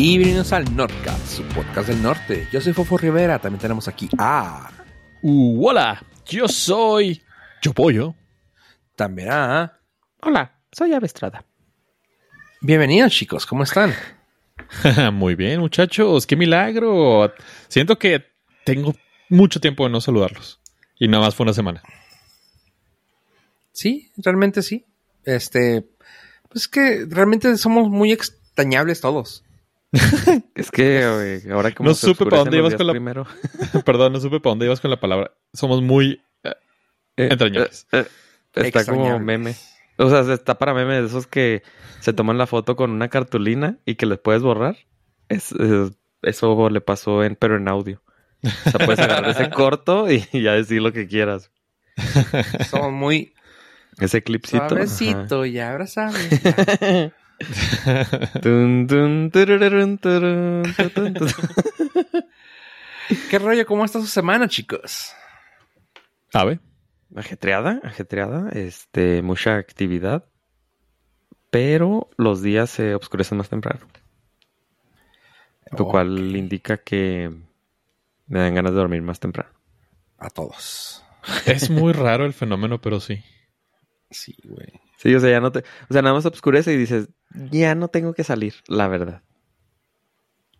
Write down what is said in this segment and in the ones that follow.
Y bienvenidos al Nordcast, su podcast del norte. Yo soy Fofo Rivera, también tenemos aquí a... Uh, hola, yo soy... Yo pollo. También a... Hola, soy Avestrada. Bienvenidos chicos, ¿cómo están? Muy bien muchachos, qué milagro. Siento que tengo mucho tiempo de no saludarlos. Y nada más fue una semana. Sí, realmente sí. Este, pues que realmente somos muy extrañables todos. es que ahora como no se supe para dónde ibas con la primero. Perdón, no supe para dónde ibas con la palabra. Somos muy eh, Eh, entrañables. eh, eh, está como meme. O sea, está para meme de esos que se toman la foto con una cartulina y que les puedes borrar. Es, es- eso le pasó en, pero en audio. O sea, puedes agarrar ese corto y ya decir lo que quieras. Somos muy Ese clipcito. suavecito y abrazables. ajá. Tun, ¿Qué rollo? ¿Cómo está su semana, chicos? ¿Sabe? Ajetreada, ajetreada, este, mucha actividad, pero los días se oscurecen más temprano, lo cual indica que me dan ganas de dormir más temprano. A todos. Es muy raro el fenómeno, pero sí. Sí, güey. Sí, o sea, ya no te, o sea, nada más oscurece y dices, ya no tengo que salir, la verdad.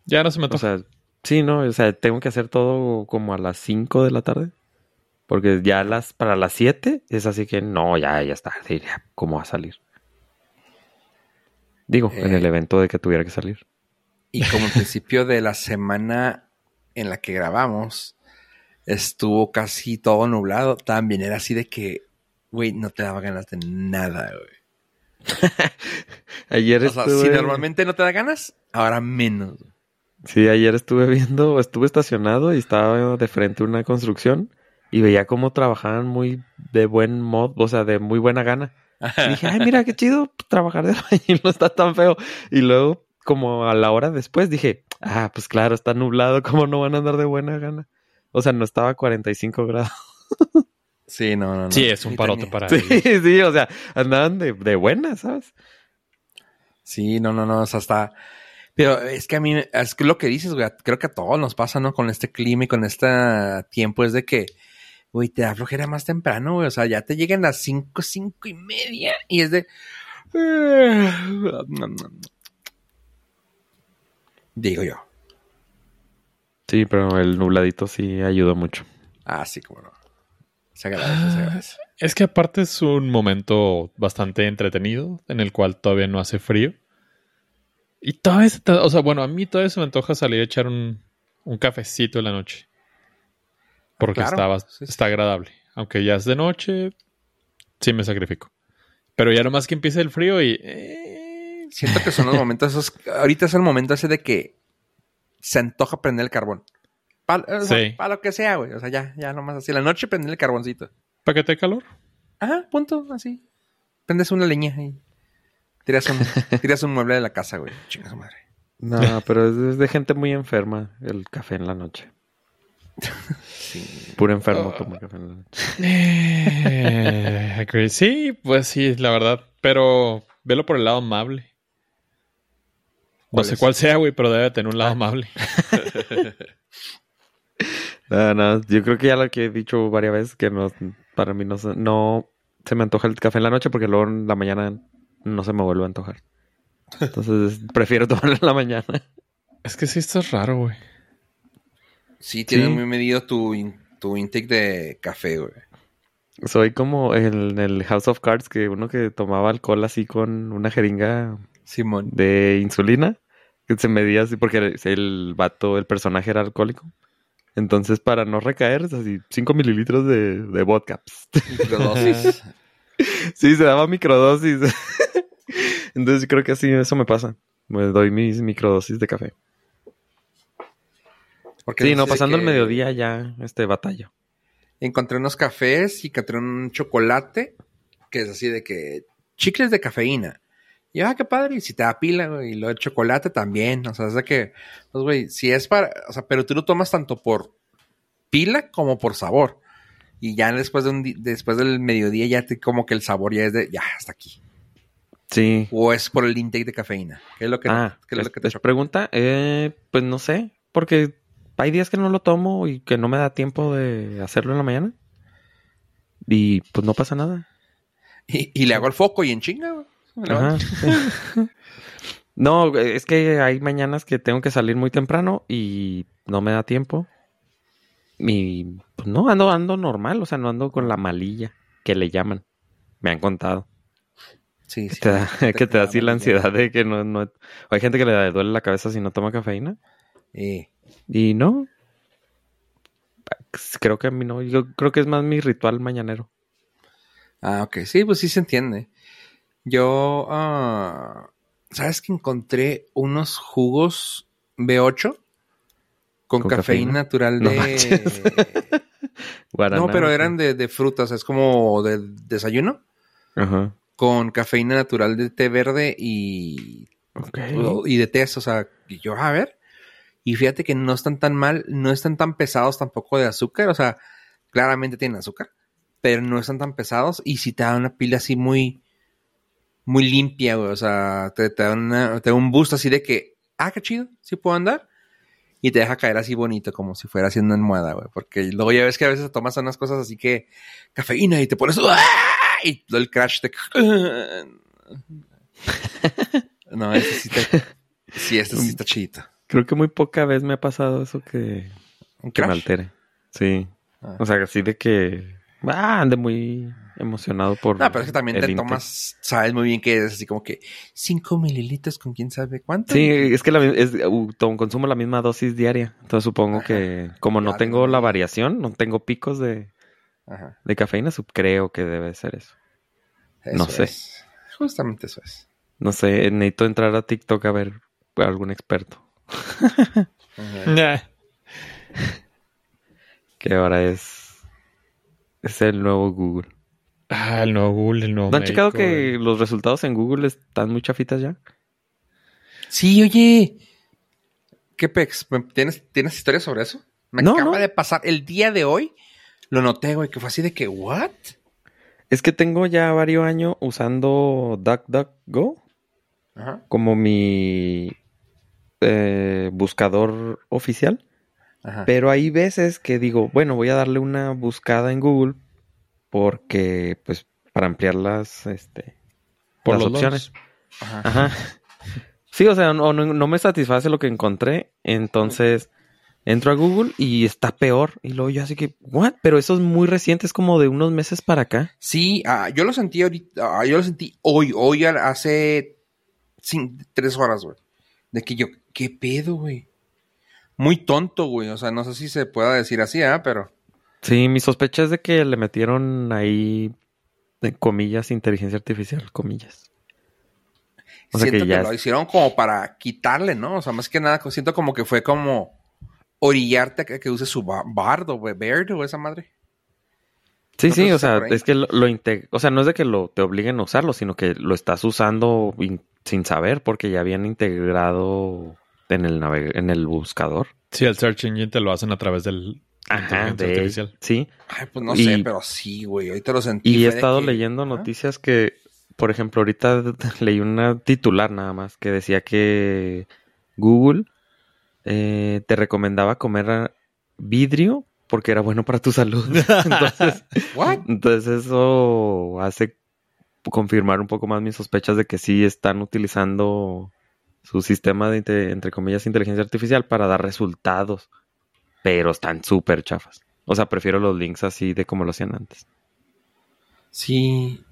Ya no se me O antoja. sea, sí, no, o sea, tengo que hacer todo como a las 5 de la tarde, porque ya las, para las 7 es así que no, ya, ya está, ya, ¿cómo va a salir? Digo, en Eh. el evento de que tuviera que salir. Y como al principio de la semana en la que grabamos estuvo casi todo nublado, también era así de que, güey, no te daba ganas de nada, güey. Ayer O sea, estuve... si normalmente no te da ganas, ahora menos. güey. Sí, ayer estuve viendo, estuve estacionado y estaba de frente a una construcción y veía cómo trabajaban muy de buen mod, o sea, de muy buena gana. Y dije, ay, mira qué chido trabajar de albañil, no está tan feo. Y luego, como a la hora después, dije, ah, pues claro, está nublado, ¿cómo no van a andar de buena gana? O sea, no estaba a 45 grados. Sí, no, no, no. Sí, es un parote para Sí, ellos. sí, o sea, andaban de, de buena, ¿sabes? Sí, no, no, no, o sea, está... Pero es que a mí, es que lo que dices, güey, creo que a todos nos pasa, ¿no? Con este clima y con este tiempo, es de que, güey, te da flojera más temprano, güey, o sea, ya te llegan las cinco, cinco y media y es de... Digo yo. Sí, pero el nubladito sí ayudó mucho. Ah, sí, como no. Se agradece, se agradece. Es que aparte es un momento bastante entretenido en el cual todavía no hace frío. Y todavía, se o sea, bueno, a mí todavía se me antoja salir a echar un, un cafecito en la noche. Porque claro. está, sí. está agradable. Aunque ya es de noche, sí me sacrifico. Pero ya nomás que empiece el frío y... eh, Siento que son los momentos esos... Ahorita es el momento ese de que se antoja prender el carbón. Para Sí. lo que sea, güey. O sea, ya, ya nomás así. La noche prender el carboncito. ¿Paquete de calor? Ajá, punto, así. Prendes una leña y tiras un, tiras un mueble de la casa, güey. Chinga su madre. No, pero es, es de gente muy enferma el café en la noche. Sí. Puro enfermo Ah. toma café en la noche. Eh, sí, pues sí, la verdad. Pero velo por el lado amable. No ¿Cuál sé es? cuál sea, güey, pero debe tener un lado amable. No, no, yo creo que ya lo que he dicho varias veces que no, para mí no, se- no se me antoja el café en la noche porque luego en la mañana no se me vuelve a antojar. Entonces prefiero tomarlo en la mañana. Es que sí, esto es raro, güey. Sí, tienes Sí. muy medido tu, in- tu intake de café, güey. Soy como en el House of Cards que uno que tomaba alcohol así con una jeringa Simón. de insulina que se medía así porque el vato, el personaje era alcohólico. Entonces, para no recaer, es así, 5 mililitros de, de vodka. Microdosis. Sí, se daba microdosis. Entonces, creo que así eso me pasa. Me doy mis microdosis de café. Porque Sí, no, pasando el mediodía ya, este, batalla. Encontré unos cafés y encontré un chocolate que es así de que chicles de cafeína. Y ah, qué padre, y si te da pila, güey, y lo de chocolate también. O sea, es de que, pues, güey, si es para, o sea, pero tú lo tomas tanto por pila como por sabor. Y ya después de un después del mediodía ya te, como que el sabor ya es de, ya, hasta aquí. Sí. ¿O es por el intake de cafeína? ¿Qué es lo que, Ah, qué es lo que te es pregunta. Eh, pues no sé, porque hay días que no lo tomo y que no me da tiempo de hacerlo en la mañana. Y pues no pasa nada. Y, y le hago el foco y en chinga, Ajá. no, es que hay mañanas que tengo que salir muy temprano y no me da tiempo. Y pues no, ando, ando normal, o sea, no ando con la malilla que le llaman. Me han contado. Sí, Que sí. te da, que te da así la ansiedad de que no, no... Hay gente que le duele la cabeza si no toma cafeína. Y no. Creo que a mí no. Yo creo que es más mi ritual mañanero. Ah, ok. Sí, pues sí se entiende. Yo, ah, ¿sabes que encontré unos jugos B8 con, ¿Con cafeína, natural No de... Guaraná, no, pero eran de, de frutas, es como de desayuno Ajá. con cafeína natural de té verde y, Ok. y de té, o sea, y yo, a ver. Y fíjate que no están tan mal, no están tan pesados tampoco de azúcar, o sea, claramente tienen azúcar, pero no están tan pesados y si te dan una pila así muy, muy limpia, güey, o sea, te, te da una- te da un boost así de que, ah, qué chido, sí puedo andar. Y te deja caer así bonito, como si fuera haciendo almohada, güey. Porque luego ya ves que a veces tomas unas cosas así que cafeína y te pones ¡ah! y el crash te No, ese sí te... Sí, este sí está chidito. Creo que muy poca vez me ha pasado eso que, ¿Un que me altere. Sí. Ah. O sea, así de que. Ah, ande muy emocionado por. No, pero es que también te tomas, sabes muy bien que es así como que 5 mililitros con quién sabe cuánto. Sí, es que la, es, uh, consumo la misma dosis diaria. Entonces supongo Ajá. que, como no tengo la variación, no tengo picos de, Ajá. de cafeína, sub- creo que debe ser eso. Eso No sé. es. Justamente eso es. No sé, necesito entrar a TikTok a ver a algún experto. Que ahora es. Es el nuevo Google. Ah, el nuevo Google, el nuevo ¿No han checado que los resultados en Google están muy chafitas ya? Sí, oye. ¿Qué pex? ¿Me- ¿Tienes, ¿Tienes historias sobre eso? Me No, acaba no. de pasar el día de hoy. Lo noté, güey, que fue así de que, ¿what? Es que tengo ya varios años usando DuckDuckGo Ajá. como mi eh, buscador oficial. Ajá. Pero hay veces que digo, bueno, voy a darle una buscada en Google porque, pues, para ampliar las, este, Por las los opciones. Ajá. Ajá. Sí, o sea, no, no, no me satisface lo que encontré. Entonces, entro a Google y está peor. Y luego yo así que, ¿what? Pero eso es muy reciente, es como de unos meses para acá. Sí, ah, yo lo sentí ahorita, ah, yo lo sentí hoy, hoy al- hace cin- tres horas, güey. De que yo, ¿qué pedo, güey? Muy tonto, güey. O sea, no sé si se pueda decir así, ¿ah? Pero. Sí, mi sospecha es de que le metieron ahí, comillas, inteligencia artificial, comillas. O sea siento que que, ya lo hicieron como para quitarle, ¿no? O sea, más que nada, siento como que fue como orillarte a que, que use su ba- bardo, Baird o esa madre. Sí, No sí, o sea sea, es que lo, lo o sea, no es de que lo te obliguen a usarlo, sino que lo estás usando in- sin saber porque ya habían integrado en el naveg- en el buscador. Sí, el search engine te lo hacen a través del Ajá, inteligencia de artificial. sí. Ay, pues no Y- sé, pero sí, güey. Ahorita lo sentí. Y he estado que- leyendo noticias que, por ejemplo, ahorita leí una titular nada más que decía que Google eh, te recomendaba comer vidrio porque era bueno para tu salud. entonces, ¿What? entonces eso hace confirmar un poco más mis sospechas de que sí están utilizando su sistema de, entre comillas, inteligencia artificial para dar resultados, pero están súper chafas. O sea, prefiero los links así de como lo hacían antes. Sí.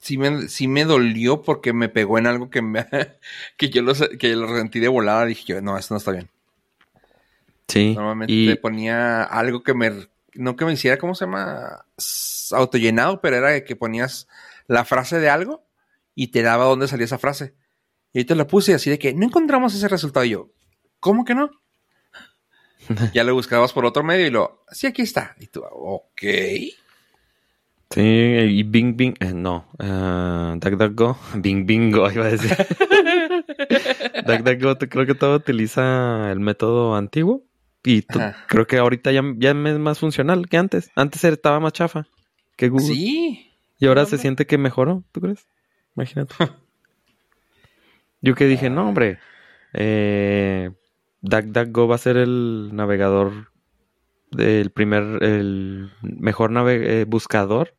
Sí me, sí me dolió porque me pegó en algo que me que yo lo, que lo sentí de volada. Dije yo, no, esto no está bien. Sí. Normalmente y ponía algo que me, no que me hiciera, ¿cómo se llama? Autollenado, pero era que ponías la frase de algo y te daba dónde salía esa frase. Y te la puse así de que no encontramos ese resultado. Y yo, ¿cómo que no? ya lo buscabas por otro medio y lo, sí, aquí está. Y tú, ok. Sí, y Bing Bing, eh, no, uh, DuckDuckGo, Bing Bingo, iba a decir. DuckDuckGo creo que todo utiliza el método antiguo y creo que ahorita ya, ya es más funcional que antes. Antes estaba más chafa que Google Sí. y ahora no, se no. siente que mejoró, ¿tú crees? Imagínate. Yo que dije, no, hombre. Eh, DuckDuckGo va a ser el navegador del primer, el mejor nave- eh, buscador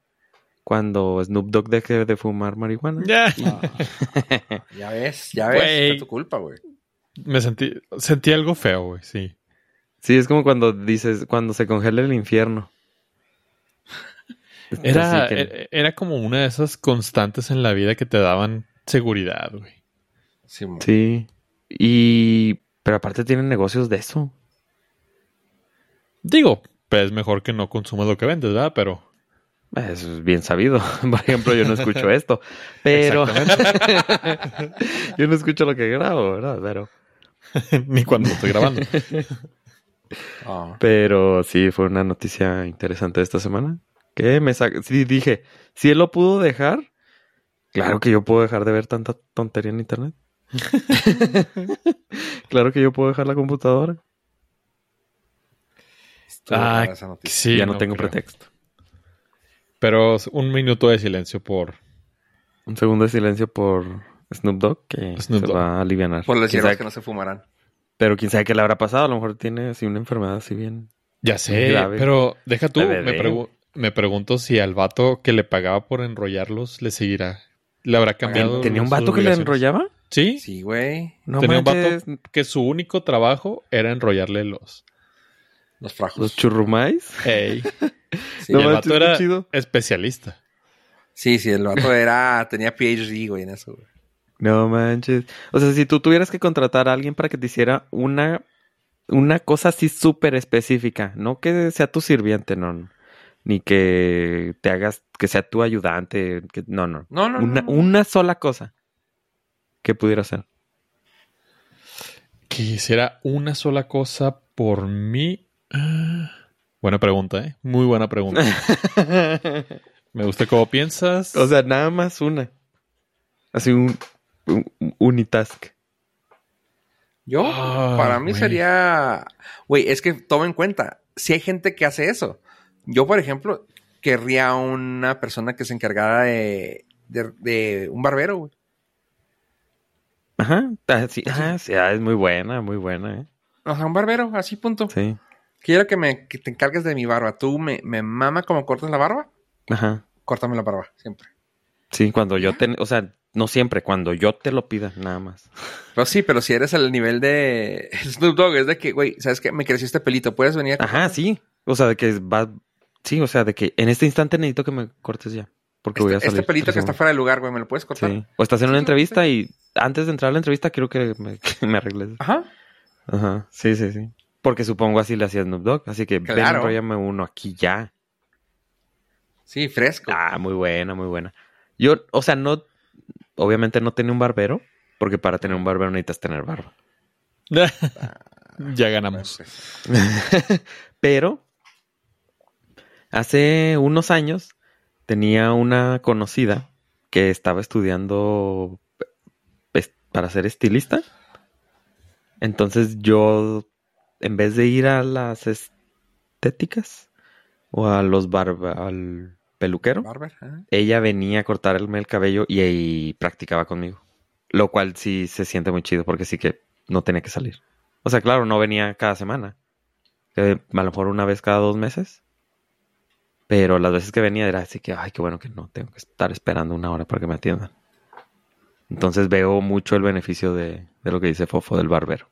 cuando Snoop Dogg deje de fumar marihuana. Ya. No. ya ves, ya ves. Es tu culpa, güey. Me sentí, sentí algo feo, güey, sí. Sí, es como cuando dices, cuando se congela el infierno. Era, que- e- era como una de esas constantes en la vida que te daban seguridad, güey. Sí. Sí. Y... Pero aparte tienen negocios de eso. Digo, pues es mejor que no consumas lo que vendes, ¿verdad? Pero es bien sabido. Por ejemplo, yo no escucho esto. Pero... yo no escucho lo que grabo, ¿verdad? Pero... ni cuando estoy grabando. Ah. Pero sí, fue una noticia interesante esta semana. Que me. Sí, dije, si él lo pudo dejar, claro que yo puedo dejar de ver tanta tontería en internet. claro que yo puedo dejar la computadora. Ah, rara esa noticia. Sí, ya no, tengo creo. pretexto. Pero un minuto de silencio por Un segundo de silencio por Snoop Dogg, que Snoop se va a aliviar. Por las ¿Quién hierbas que no se fumarán. Pero quién sabe qué le habrá pasado. A lo mejor tiene así una enfermedad así bien. Ya sé, Grave. pero deja tú, me, pregu- me pregunto si al vato que le pagaba por enrollarlos le seguirá. ¿Le habrá cambiado? ¿Tenía un vato que le enrollaba? Sí, Sí, güey. No tenía manches, un vato que su único trabajo era enrollarle los. Los frajos. los churrumais. Ey. Sí, No y el manches, vato era chido. especialista. sí, sí, el vato era, tenía PhD, güey, en eso, güey. No manches. O sea, si tú tuvieras que contratar a alguien para que te hiciera una, una cosa así súper específica, no que sea tu sirviente, no, no. Ni que te hagas, que sea tu ayudante, que, no, no. No, no, Una, no. una sola cosa que pudiera hacer. Que hiciera una sola cosa por mí. Ah, buena pregunta, ¿eh? Muy buena pregunta. Me gusta cómo piensas. o sea, nada más una. Así un, un- un unitask. Yo, Ah, para mí sería, güey, es que toma en cuenta, si hay gente que hace eso. Yo, por ejemplo, querría una persona que se encargara de, de, de un barbero, güey. Ajá. Ah, sí, ah, sí, ah, es muy buena, muy buena, ¿eh? O sea, un barbero, así punto. Sí. Quiero que, me, que te encargues de mi barba. Tú me, me mama como cortas la barba, Ajá. córtame la barba, siempre. Sí, cuando yo te, o sea, no siempre, cuando yo te lo pida, nada más. Pero sí, pero si eres el nivel de Snoop Dogg, es de que, güey, ¿sabes qué? Me creció este pelito, ¿puedes venir? a Ajá, sí. O sea, de que va, sí, o sea, de que en este instante necesito que me cortes ya. Porque voy a Este, salir. este pelito que está fuera de lugar, güey, ¿me lo puedes cortar? Sí. O estás en una entrevista y antes de entrar a la entrevista quiero que me, que me arregles. Ajá. Ajá. Sí, sí, sí. Porque supongo así le hacía Snoop Dogg. Así que ven, Claro. enróllame uno aquí ya. Sí, fresco. Ah, muy buena, muy buena. Yo, o sea, no, obviamente no tenía un barbero, porque para tener un barbero necesitas tener barba. ya ganamos. Pues, Pero hace unos años tenía una conocida que estaba estudiando pues, para ser estilista. Entonces yo, en vez de ir a las estéticas o a los barba, al peluquero, Barber, ella venía a cortarme el cabello y, y practicaba conmigo. Lo cual sí se siente muy chido porque sí que no tenía que salir. O sea, claro, no venía cada semana. Eh, a lo mejor una vez cada dos meses. Pero las veces que venía era así que, ay, qué bueno que no tengo que estar esperando una hora para que me atiendan. Entonces veo mucho el beneficio de, de lo que dice Fofo del barbero.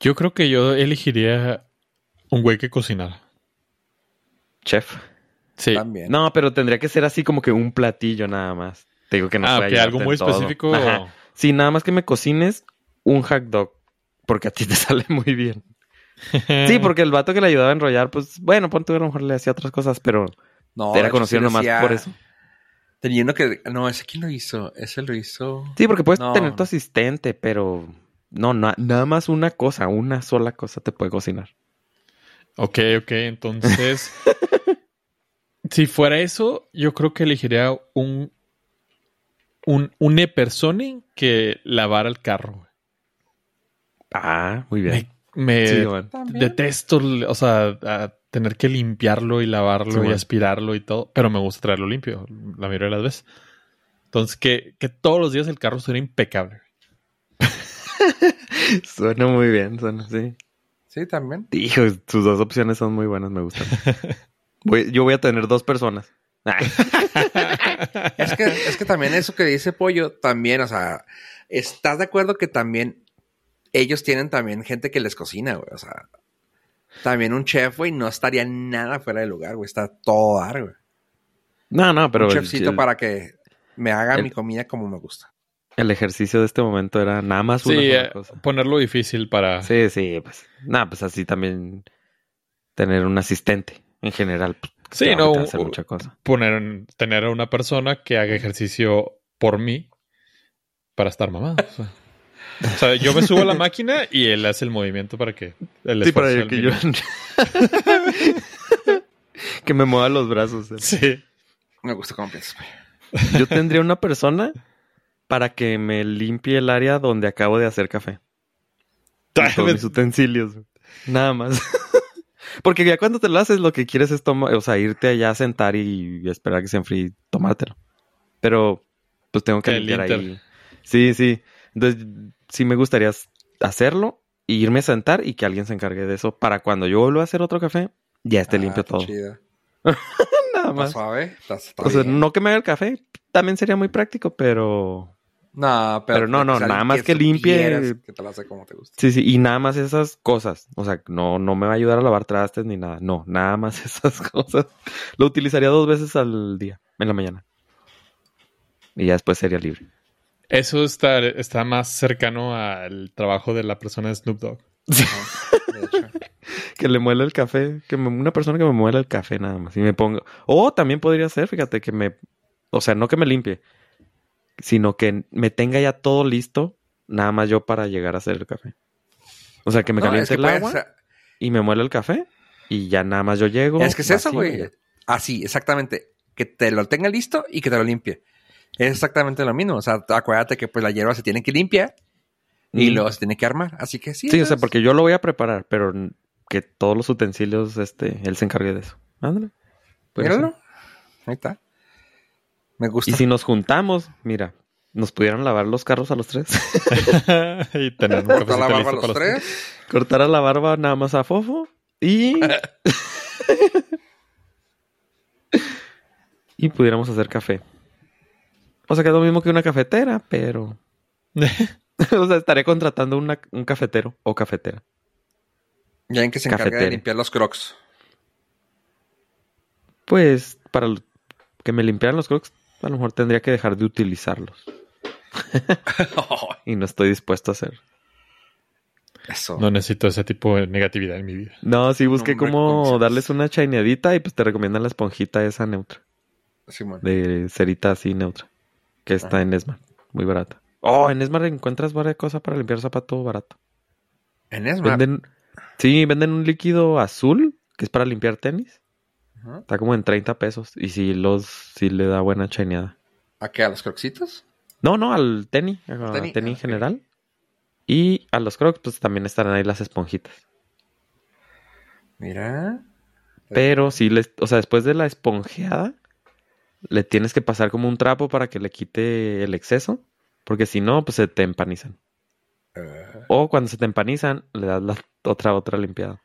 Yo creo que yo elegiría un güey que cocinara. Chef. Sí. También. No, pero tendría que ser así como que un platillo nada más. Te digo que no ah, que algo muy todo. específico. Ajá. Sí, nada más que me cocines un hot dog. Porque a ti te sale muy bien. Sí, porque el vato que le ayudaba a enrollar, pues, bueno, ponte a lo mejor le hacía otras cosas, pero No, era conocido sí nomás decía- por eso. Tenía uno que. No, ese quién lo hizo. Ese lo hizo. Sí, porque puedes No. tener tu asistente, pero no, na- nada más una cosa, una sola cosa te puede cocinar. Ok, ok, entonces. si fuera eso, yo creo que elegiría un. Un, un persone que lavara el carro. güey. Ah, muy bien. Me, me Sí, bueno. detesto, o sea, a tener que limpiarlo y lavarlo Sí, y bueno. aspirarlo y todo, pero me gusta traerlo limpio la mayoría de las veces. Entonces, que, que todos los días el carro suena impecable. Suena muy bien, suena, sí. Sí, también. Hijo, sus dos opciones son muy buenas, me gustan. Voy- yo voy a tener dos personas. Ay, Es que, es que también eso que dice Pollo, también, o sea, ¿estás de acuerdo que también ellos tienen también gente que les cocina, güey? O sea, también un chef, güey, no estaría nada fuera de lugar, güey. Está todo dar, güey. No, no, pero un el, chefcito el- para que me haga el- mi comida como me gusta. el ejercicio de este momento era nada más una Sí, sola eh, cosa. ponerlo difícil para... Sí, sí, pues. Nada, pues así también tener un asistente en general. pues, Sí, no, hacer mucha cosa. poner en- tener a una persona que haga ejercicio por mí para estar mamado. O sea, yo me subo a la máquina y él hace el movimiento para que el Sí, para que yo. que me mueva los brazos. eh. Sí. Me gusta cómo piensas, güey. Yo tendría una persona para que me limpie el área donde acabo de hacer café. Todos mis utensilios. Nada más. Porque ya cuando te lo haces, lo que quieres es tomar, o sea, irte allá a sentar y, y esperar que se enfríe y tomártelo. Pero, pues tengo que El limpiar Inter. ahí. Sí, sí. Entonces, sí me gustaría hacerlo y irme a sentar y que alguien se encargue de eso para cuando yo vuelva a hacer otro café, ya esté Ah, limpio todo. chida. Nada más. suave. O sea, no que me haga el café, también sería muy práctico, pero No, pero, pero no, no, nada más que limpie- Que te lo hace como te gusta. Sí, sí, y nada más esas cosas. O sea, no, no me va a ayudar a lavar trastes ni nada. No, nada más esas cosas. Lo utilizaría dos veces al día, en la mañana. Y ya después sería libre. Eso está, está más cercano al trabajo de la persona de Snoop Dogg. Ajá, de hecho. Que le muela el café, que me- una persona que me muela el café nada más. Y me ponga. O también podría ser, fíjate, que me. O sea, no que me limpie, sino que me tenga ya todo listo, nada más yo para llegar a hacer el café. O sea, que me No, caliente es que el agua ser- y me muela el café y ya nada más yo llego. Es que es eso, güey. Así, exactamente. Que te lo tenga listo y que te lo limpie. Es exactamente lo mismo. O sea, acuérdate que pues la hierba se tiene que limpiar y Mm. luego se tiene que armar. Así que sí. Sí, o sea, porque yo lo voy a preparar, pero que todos los utensilios, este, él se encargue de eso. Ándale. Ser. Míralo. Ahí está. Me gusta. Y si nos juntamos, mira, nos pudieran lavar los carros a los tres. y tener Cortar la barba a los tres. Cortar a la barba nada más a Fofo y... y pudiéramos hacer café. O sea, que es lo mismo que una cafetera, pero... o sea, estaré contratando una- un cafetero o cafetera. Ya en que se encarga de limpiar los crocs. Pues, para que me limpiaran los crocs, a lo mejor tendría que dejar de utilizarlos. Y no estoy dispuesto a hacer. Eso. No necesito ese tipo de negatividad en mi vida. No, sí busqué Hombre, cómo darles una chaineadita y pues te recomiendan la esponjita esa neutra. Simón. De cerita así neutra. Que está en Esmar. Muy barata. Oh, en Esmar encuentras varias cosas para limpiar zapato barato. En Esmar. Venden... Sí, venden un líquido azul que es para limpiar tenis. Ajá. Está como en 30 pesos. Y sí, los, sí le da buena chaineada. ¿A qué? ¿A los crocsitos? No, no, al tenis. A Tenis, tenis, ah, en ok. general. Y a los crocs, pues también estarán ahí las esponjitas. Mira. Pero sí, les, o sea, después de la esponjeada, le tienes que pasar como un trapo para que le quite el exceso. Porque si no, pues se te empanizan. Eh, O cuando se te empanizan, le das la otra, otra limpiada.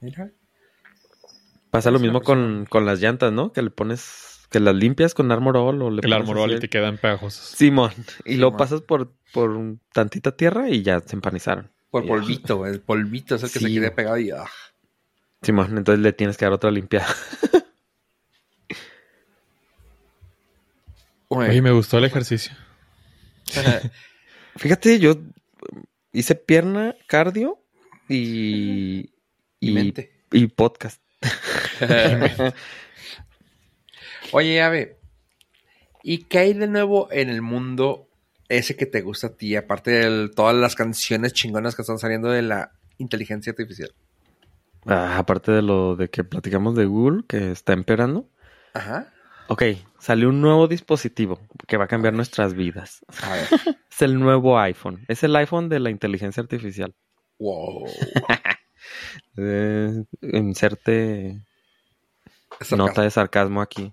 mira. Pasa lo mismo con, con las llantas, ¿no? Que le pones, que las limpias con Armorol o le El pones armorol y te quedan pegajosos. Simón. Y lo Simón. pasas por, por tantita tierra y ya se empanizaron. Por polvito. El polvito es el que se Sí. quede pegado y... ah. Simón, entonces le tienes que dar otra limpiada. Oye, me gustó el ejercicio. Fíjate, yo hice pierna, cardio y, y mente. y podcast. Oye, Ave. ¿Y qué hay de nuevo en el mundo ese que te gusta a ti? Aparte de todas las canciones chingonas que están saliendo de la inteligencia artificial. Ah, aparte de lo de que platicamos de Google, que está empeorando. Ajá. Ok, salió un nuevo dispositivo que va a cambiar nuestras vidas. A ver. Es el nuevo iPhone. Es el iPhone de la inteligencia artificial. wow. Eh, inserte nota de sarcasmo aquí.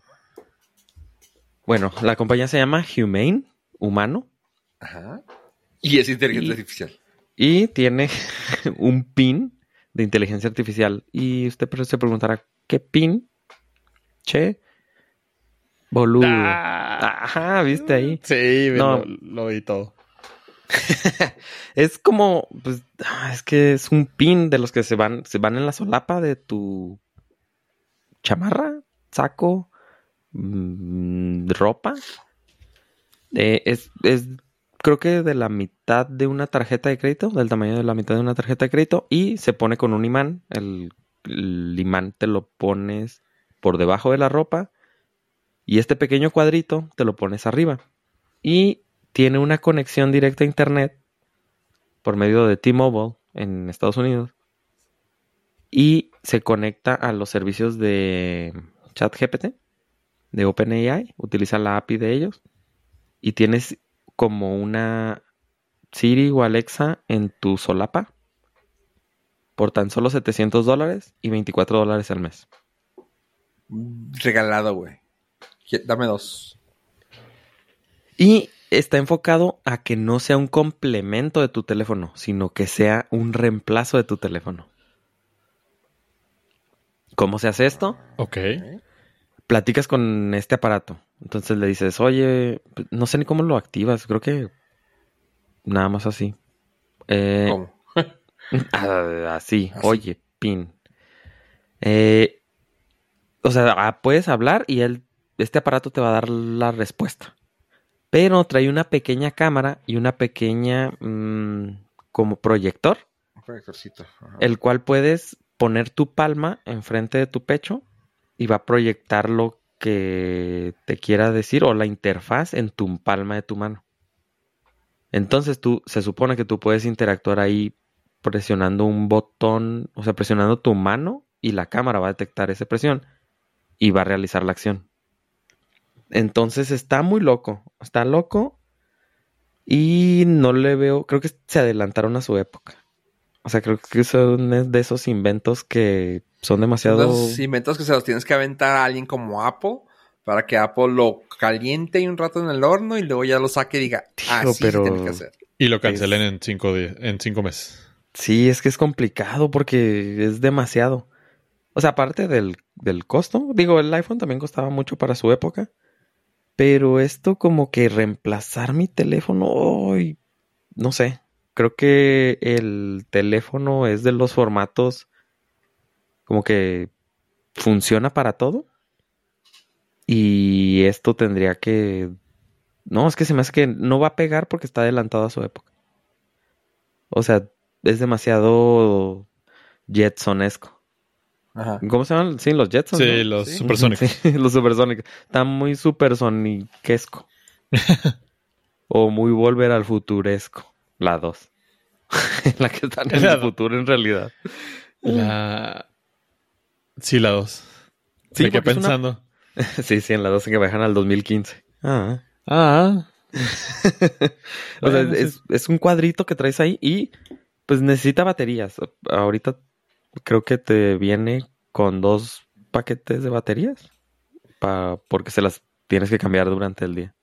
Bueno, la compañía se llama Humane, humano, Ajá. Y es inteligencia Y- artificial. y tiene un pin de inteligencia artificial. Y usted se preguntará, ¿qué pin? Che, boludo. Ah. Ajá, viste ahí. Sí, No. lo, lo vi todo. Es como, pues, ah, es que es un pin de los que se van, se van en la solapa de tu chamarra, saco, mm, ropa. Eh, es, es, creo que de la mitad de una tarjeta de crédito, del tamaño de la mitad de una tarjeta de crédito, y se pone con un imán. El, el imán te lo pones por debajo de la ropa, y este pequeño cuadrito te lo pones arriba. Y tiene una conexión directa a internet por medio de T-Mobile en Estados Unidos y se conecta a los servicios de ChatGPT de OpenAI, utiliza la API de ellos y tienes como una Siri o Alexa en tu solapa por tan solo 700 dólares y 24 dólares al mes. Regalado, güey. Dame dos. Y está enfocado a que no sea un complemento de tu teléfono, sino que sea un reemplazo de tu teléfono. ¿Cómo se hace esto? Ok. Platicas con este aparato. Entonces le dices, oye, no sé ni cómo lo activas. Creo que nada más así. Eh, ¿Cómo? ah, así, Así. oye, pin. Eh, o sea, ah, puedes hablar y él, este aparato te va a dar la respuesta. Pero trae una pequeña cámara y una pequeña mm, como proyector, Un proyectorcito. Ajá. el cual puedes poner tu palma enfrente de tu pecho y va a proyectar lo que te quiera decir o la interfaz en tu palma de tu mano. Entonces tú, se supone que tú puedes interactuar ahí presionando un botón, o sea, presionando tu mano y la cámara va a detectar esa presión y va a realizar la acción. Entonces está muy loco, está loco y no le veo, creo que se adelantaron a su época. O sea, creo que son de esos inventos que son demasiado... Los inventos que se los tienes que aventar a alguien como Apple para que Apple lo caliente un rato en el horno y luego ya lo saque y diga, así se pero- tiene que hacer. Y lo cancelen en cinco días, en cinco meses. Sí, es que es complicado porque es demasiado. O sea, aparte del, del costo, digo, el iPhone también costaba mucho para su época. Pero esto como que reemplazar mi teléfono, no sé. Creo que el teléfono es de los formatos como que funciona para todo. Y esto tendría que... No, es que se me hace que no va a pegar porque está adelantado a su época. O sea, es demasiado Jetsonesco. Ajá. ¿Cómo se llaman? Sí, los Jetsons. Sí, ¿no? los Sí. supersónicos. Sí, los supersónicos. Está muy supersoniquesco. o muy volver al futuresco. La 2. la que están en La el futuro en realidad. La... Sí, la dos. Sí, Me quedé una- pensando. sí, sí, en la 2 que bajan al 2015. Ah. Ah. O sea, Bueno, es, es un cuadrito que traes ahí y pues necesita baterías. Ahorita creo que te viene con dos paquetes de baterías pa- porque se las tienes que cambiar durante el día.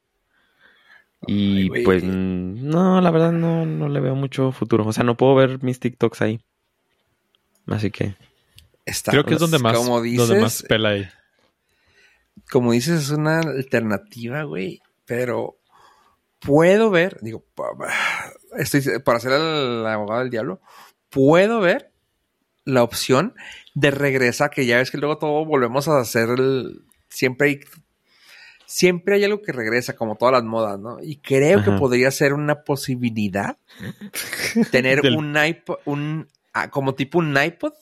Y Ay, pues no, la verdad no, no le veo mucho futuro. O sea, no puedo ver mis TikToks ahí. Así que Está- Creo que es donde más, como dices, donde más pela ahí. como dices, es una alternativa, güey, pero puedo ver, digo, estoy para ser el abogado del diablo, puedo ver la opción de regresar, que ya ves que luego todo volvemos a hacer el, siempre hay, siempre hay algo que regresa, como todas las modas, ¿no? Y creo que podría ser una posibilidad tener Del- un iPod, un, ah, como tipo un iPod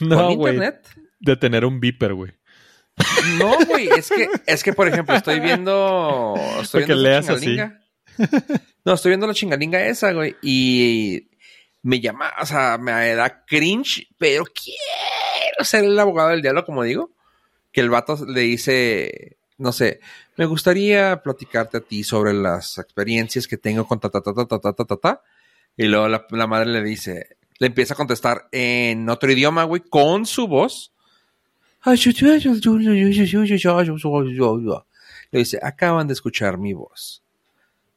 No, con internet. De tener un beeper, güey. No, güey, es que, es que, por ejemplo, estoy viendo. Estoy Para que viendo leas así. chingalinga. No, estoy viendo la chingalinga esa, güey. Y me llama, o sea, me da cringe, pero quiero ser el abogado del diablo, como digo. Que el vato le dice, no sé, me gustaría platicarte a ti sobre las experiencias que tengo con ta ta ta ta ta ta ta ta. ta". Y luego la, la madre le dice, le empieza a contestar en otro idioma, güey, con su voz. Le dice, acaban de escuchar mi voz.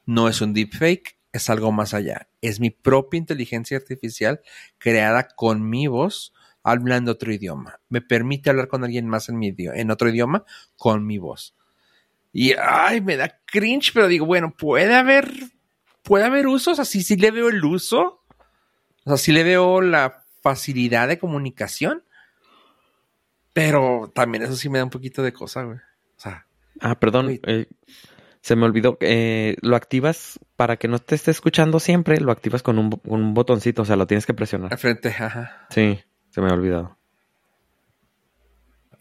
No es un deepfake, es algo más allá. Es mi propia inteligencia artificial creada con mi voz hablando otro idioma. Me permite hablar con alguien más en, mi idioma, en otro idioma con mi voz. Y ay, me da cringe, pero digo, bueno, puede haber, puede haber usos, así sí le veo el uso. O sea, sí le veo la facilidad de comunicación. Pero también eso sí me da un poquito de cosa, güey. O sea. Ah, perdón. Eh, se me olvidó. Eh, lo activas para que no te esté escuchando siempre. Lo activas con un, un botoncito. O sea, lo tienes que presionar. Al frente, ajá. Sí, se me ha olvidado.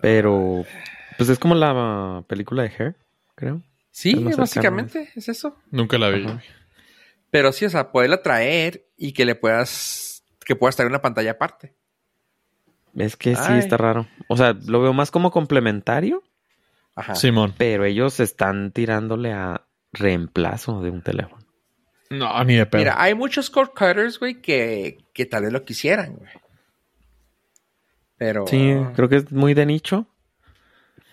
Pero. Pues es como la película de Hair, creo. Sí, básicamente es eso. Nunca la vi. Pero sí, o sea, poderla traer y que le puedas. Que puedas traer una pantalla aparte. Es que sí, está raro. O sea, lo veo más como complementario. Ajá. Simón. Pero ellos están tirándole a reemplazo de un teléfono. No, ni de pedo. Mira, hay muchos cord cutters, güey, que, que tal vez lo quisieran, güey. Pero. Sí, creo que es muy de nicho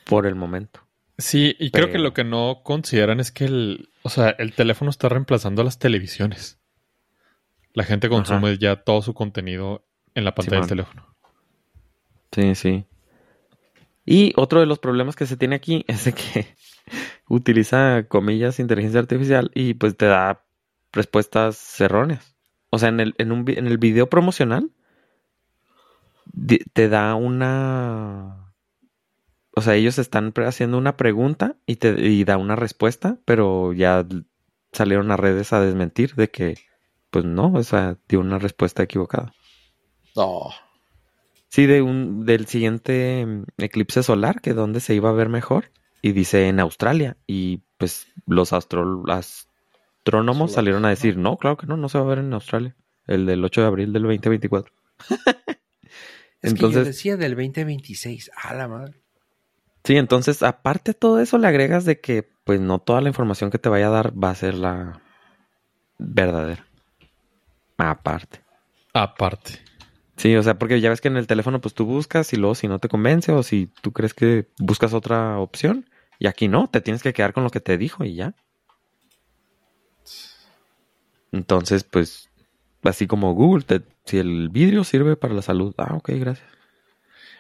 por el momento. Sí, y creo que lo que no consideran es que el, o sea, el teléfono está reemplazando a las televisiones. La gente consume ya todo su contenido en la pantalla del teléfono. Sí, sí. Y otro de los problemas que se tiene aquí es de que utiliza comillas inteligencia artificial y pues te da respuestas erróneas. O sea, en el, en un, en el video promocional te da una... O sea, ellos están haciendo una pregunta y te y da una respuesta, pero ya salieron a redes a desmentir de que, pues no, o sea, dio una respuesta equivocada. No. Sí, de un, del siguiente mm, eclipse solar, que donde se iba a ver mejor. Y dice en Australia. Y pues los astrónomos salieron a decir, no, claro que no, no se va a ver en Australia. El del 8 de abril del 2024. es entonces, que yo decía del 2026. A la madre. Sí, entonces, aparte de todo eso, le agregas de que, pues, no toda la información que te vaya a dar va a ser la verdadera. Aparte. Aparte. Sí, o sea, porque ya ves que en el teléfono pues tú buscas y luego si no te convence o si tú crees que buscas otra opción y aquí no, te tienes que quedar con lo que te dijo y ya. Entonces, pues, así como Google, si el vidrio sirve para la salud, ah, ok, gracias.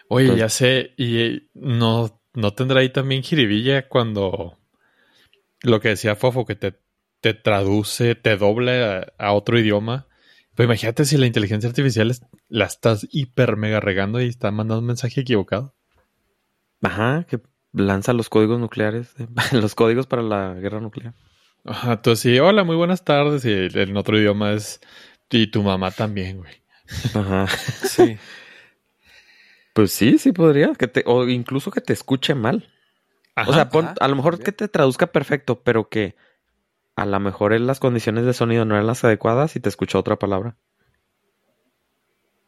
Oye, ya sé, y eh, no, no tendrá ahí también jiribilla cuando lo que decía Fofo, que te, te traduce, te dobla a otro idioma pues imagínate si la inteligencia artificial la estás hiper mega regando y está mandando un mensaje equivocado. Ajá, que lanza los códigos nucleares, los códigos para la guerra nuclear. Ajá, entonces sí, hola, muy buenas tardes. Y en otro idioma es, y tu mamá también, güey. Ajá, sí. Pues sí, sí podría, que te, o incluso que te escuche mal. o sea, a lo mejor que te traduzca perfecto, pero que a lo mejor las condiciones de sonido no eran las adecuadas y te escuchó otra palabra.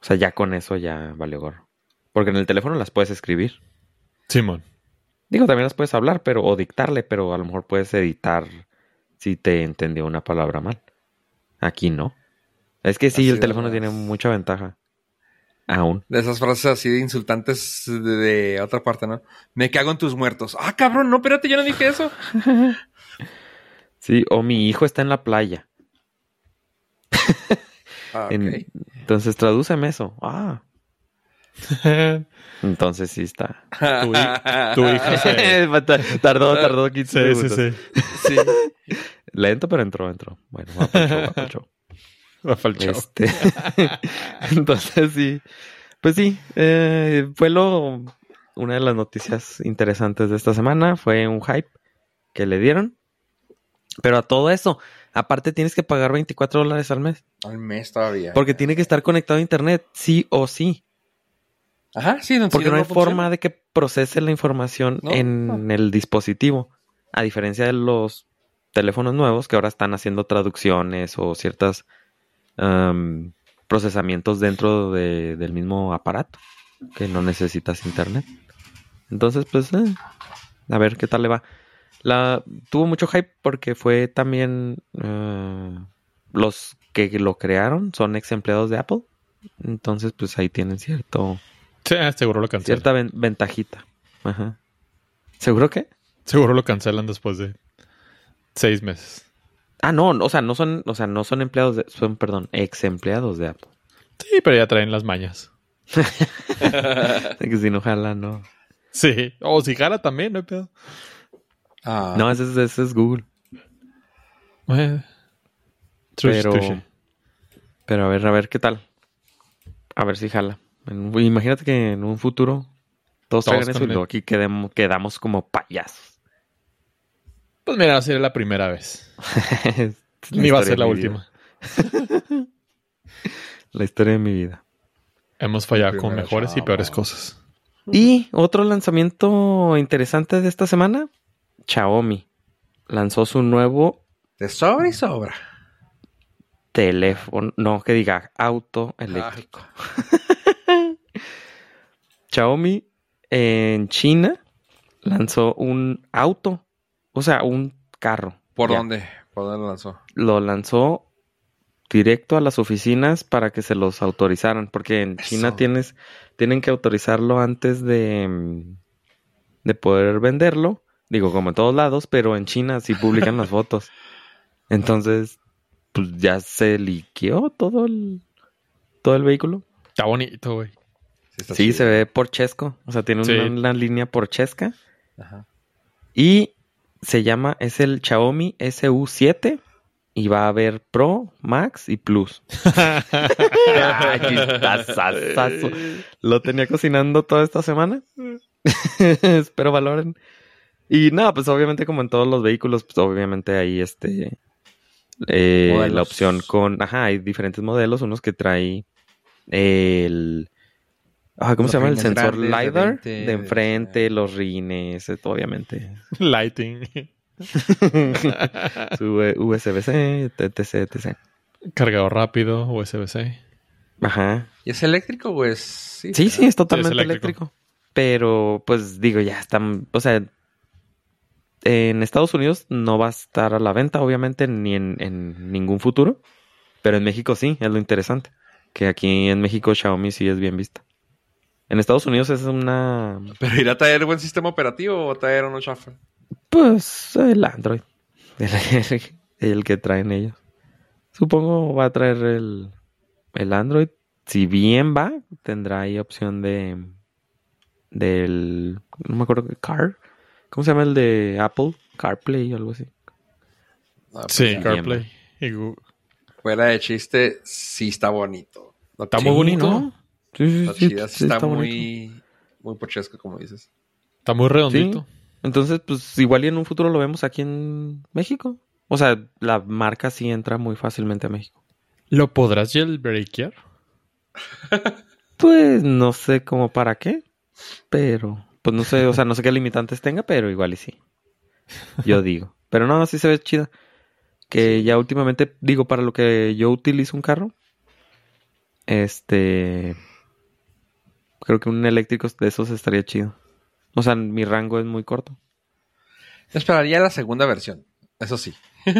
O sea, ya con eso ya valió gorro. Porque en el teléfono las puedes escribir. Simón. Digo, también las puedes hablar, pero, o dictarle, pero a lo mejor puedes editar si te entendió una palabra mal. Aquí no. Es que sí, el teléfono tiene mucha ventaja. Aún. De esas frases así de insultantes de, de, otra parte, ¿no? Me cago en tus muertos. Ah, cabrón, no, espérate, yo no dije eso. Sí, o mi hijo está en la playa. Ah, entonces, tradúceme eso. Ah. Entonces sí está. Tu, hijo se... tardó, tardó 15 sí, Sí, sí, Lento, pero entró, entró. Bueno, va para el show, va para el show. Este... Entonces sí. Pues sí, eh, fue lo... Una de las noticias interesantes de esta semana fue un hype que le dieron pero a todo eso, aparte tienes que pagar 24 dólares al mes. Al mes todavía. Porque tiene que estar conectado a internet, sí o sí. Ajá, sí. No, Porque no hay forma de que procese la información en el dispositivo. A diferencia de los teléfonos nuevos que ahora están haciendo traducciones o ciertos procesamientos dentro del mismo aparato. Que no necesitas internet. Entonces, pues, eh, a ver qué tal le va. La, tuvo mucho hype porque fue también eh, los que lo crearon son ex empleados de Apple. Entonces, pues ahí tienen cierto. Sí, seguro lo Cierta ventajita. Ajá. ¿Seguro qué? Seguro lo cancelan después de seis meses. Ah, no, o sea, no son, o sea, no son empleados de, son, perdón, ex empleados de Apple. Sí, pero ya traen las mañas. que si no jala, no. Sí. O si jala también, no hay pedo. Ah, No, ese es, ese es Google. Eh, trush, Pero, trush. pero a ver, a ver qué tal. A ver si jala. En imagínate que en un futuro todos, Todos traigan eso y luego aquí quedemos, quedamos como payasos. Pues mira, sería la primera vez. Ni va a ser la última. La historia de mi vida. Hemos fallado La con mejores y peores cosas. Y otro lanzamiento interesante de esta semana, Xiaomi lanzó su nuevo de sobra y sobra. teléfono, no, que diga auto eléctrico. Xiaomi en China lanzó un auto, o sea, un carro. ¿Por Ya. dónde? ¿Por dónde lo lanzó? Lo lanzó directo a las oficinas para que se los autorizaran, porque en China tienes, tienen que autorizarlo antes de, mm, de poder venderlo. Digo, como en todos lados, pero en China sí publican las fotos. Entonces, pues ya se liqueó todo el, todo el vehículo. Está bonito, güey. Sí, se ve porchesco. O sea, tiene una, Sí. una línea porchesca. Ajá. Y se llama, es el Xiaomi SU7. Y va a haber Pro, Max y Plus. Lo tenía cocinando toda esta semana. Espero valoren. Y nada, pues obviamente como en todos los vehículos, pues obviamente hay este... eh, la opción con... Ajá, hay diferentes modelos. Unos que trae el... ah, ¿Cómo Los se llama? El sensor grandes de LiDAR. 20, de enfrente, los rines, eh, obviamente. Lighting. Su USB-C, etc, etc. Cargador rápido, USB-C. Ajá. ¿Y es eléctrico o es...? Sí, Sí, sí, es totalmente eléctrico. eléctrico. Pero, pues digo, ya están, o sea, en Estados Unidos no va a estar a la venta, obviamente, ni en, en ningún futuro. Pero en México sí, es lo interesante. Que aquí en México Xiaomi sí es bien vista. En Estados Unidos es una, ¿Pero irá a traer buen sistema operativo o traer uno chafa? pues, el Android. El, el que traen ellos. Supongo va a traer el, el Android. Si bien va, tendrá ahí opción de del no me acuerdo qué car. ¿Cómo se llama el de Apple? CarPlay o algo así. Ah, pues Sí, ya. CarPlay. Y Google. Fuera de chiste, sí está bonito. No Está muy bonito. ¿no? Sí, sí, Está sí, chida, sí, sí está, bonito. muy... Muy pochesco, como dices. Está muy redondito. Entonces, pues igual y en un futuro lo vemos aquí en México. O sea, la marca sí entra muy fácilmente a México. ¿Lo podrás jailbreakear? Pues no sé cómo para qué, pero pues no sé, o sea, no sé qué limitantes tenga, pero igual y sí. Yo digo. Pero no, sí se ve chida. Que ya últimamente, digo, para lo que yo utilizo un carro, este, creo que un eléctrico de esos estaría chido. O sea, mi rango es muy corto. Esperaría la segunda versión. Eso sí.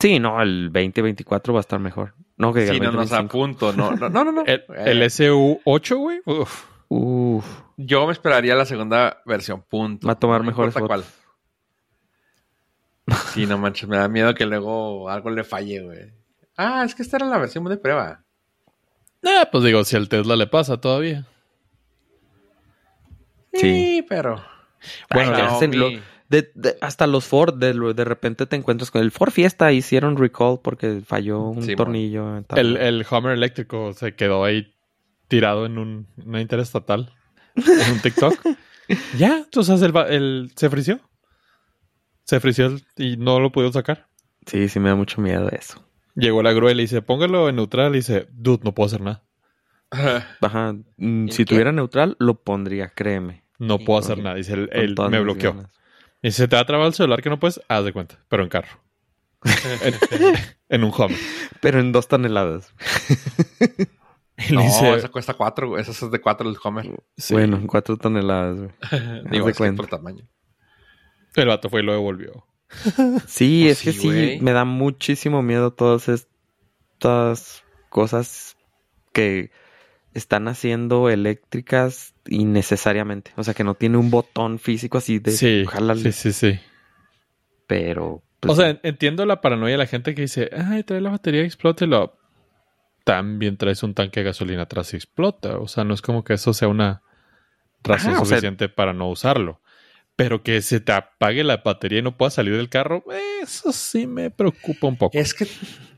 Sí, no, el 2024 va a estar mejor. No, que Sí, el no nos 2025. apunto. No, no, no, no. no. El, Eh, el SU8, güey. Uf. Uf, Yo me esperaría la segunda versión. Punto. Va a tomar No mejores fotos. cuál. Sí, no manches. Me da miedo que luego algo le falle, güey. Ah, es que esta era la versión de prueba. Ah, pues digo, si al Tesla le pasa todavía. Sí. Sí, pero... Bueno, Ay, ya hacen lo- Xiaomi. De, de- hasta los Ford, de, de repente te encuentras con el Ford Fiesta, hicieron recall porque falló un Sí, tornillo. El, el Hummer eléctrico se quedó ahí tirado en un, una interestatal. En un TikTok. ya, entonces el, va- el- se frició. Se frició el- y no lo pudieron sacar. Sí, sí me da mucho miedo eso. Llegó la grúa y le dice, póngalo en neutral. Y dice, dude, no puedo hacer nada. Ajá. mm, ¿En Si qué? tuviera neutral, lo pondría, créeme. No puedo hacer nada. Dice, él, me bloqueó. ganas. Y dice, te va a trabar el celular que no puedes, haz de cuenta, pero en carro. en, en un Hummer. Pero en dos toneladas. Y No, dice, esa cuesta cuatro. Esa es de cuatro el Homer. sí. Bueno, en cuatro toneladas. güey. Digo, de es por tamaño. el vato fue y lo devolvió. Sí, Pues es que sí, me da muchísimo miedo todas estas cosas que están haciendo eléctricas innecesariamente. O sea, que no tiene un botón físico así de Sí, jálale. sí, sí, sí. pero... pues, o sea, entiendo la paranoia de la gente que dice, ay, trae la batería, explótelo. También traes un tanque de gasolina atrás y explota. O sea, no es como que eso sea una razón sea- suficiente para no usarlo. Pero que se te apague la batería y no puedas salir del carro, eso sí me preocupa un poco. Es que,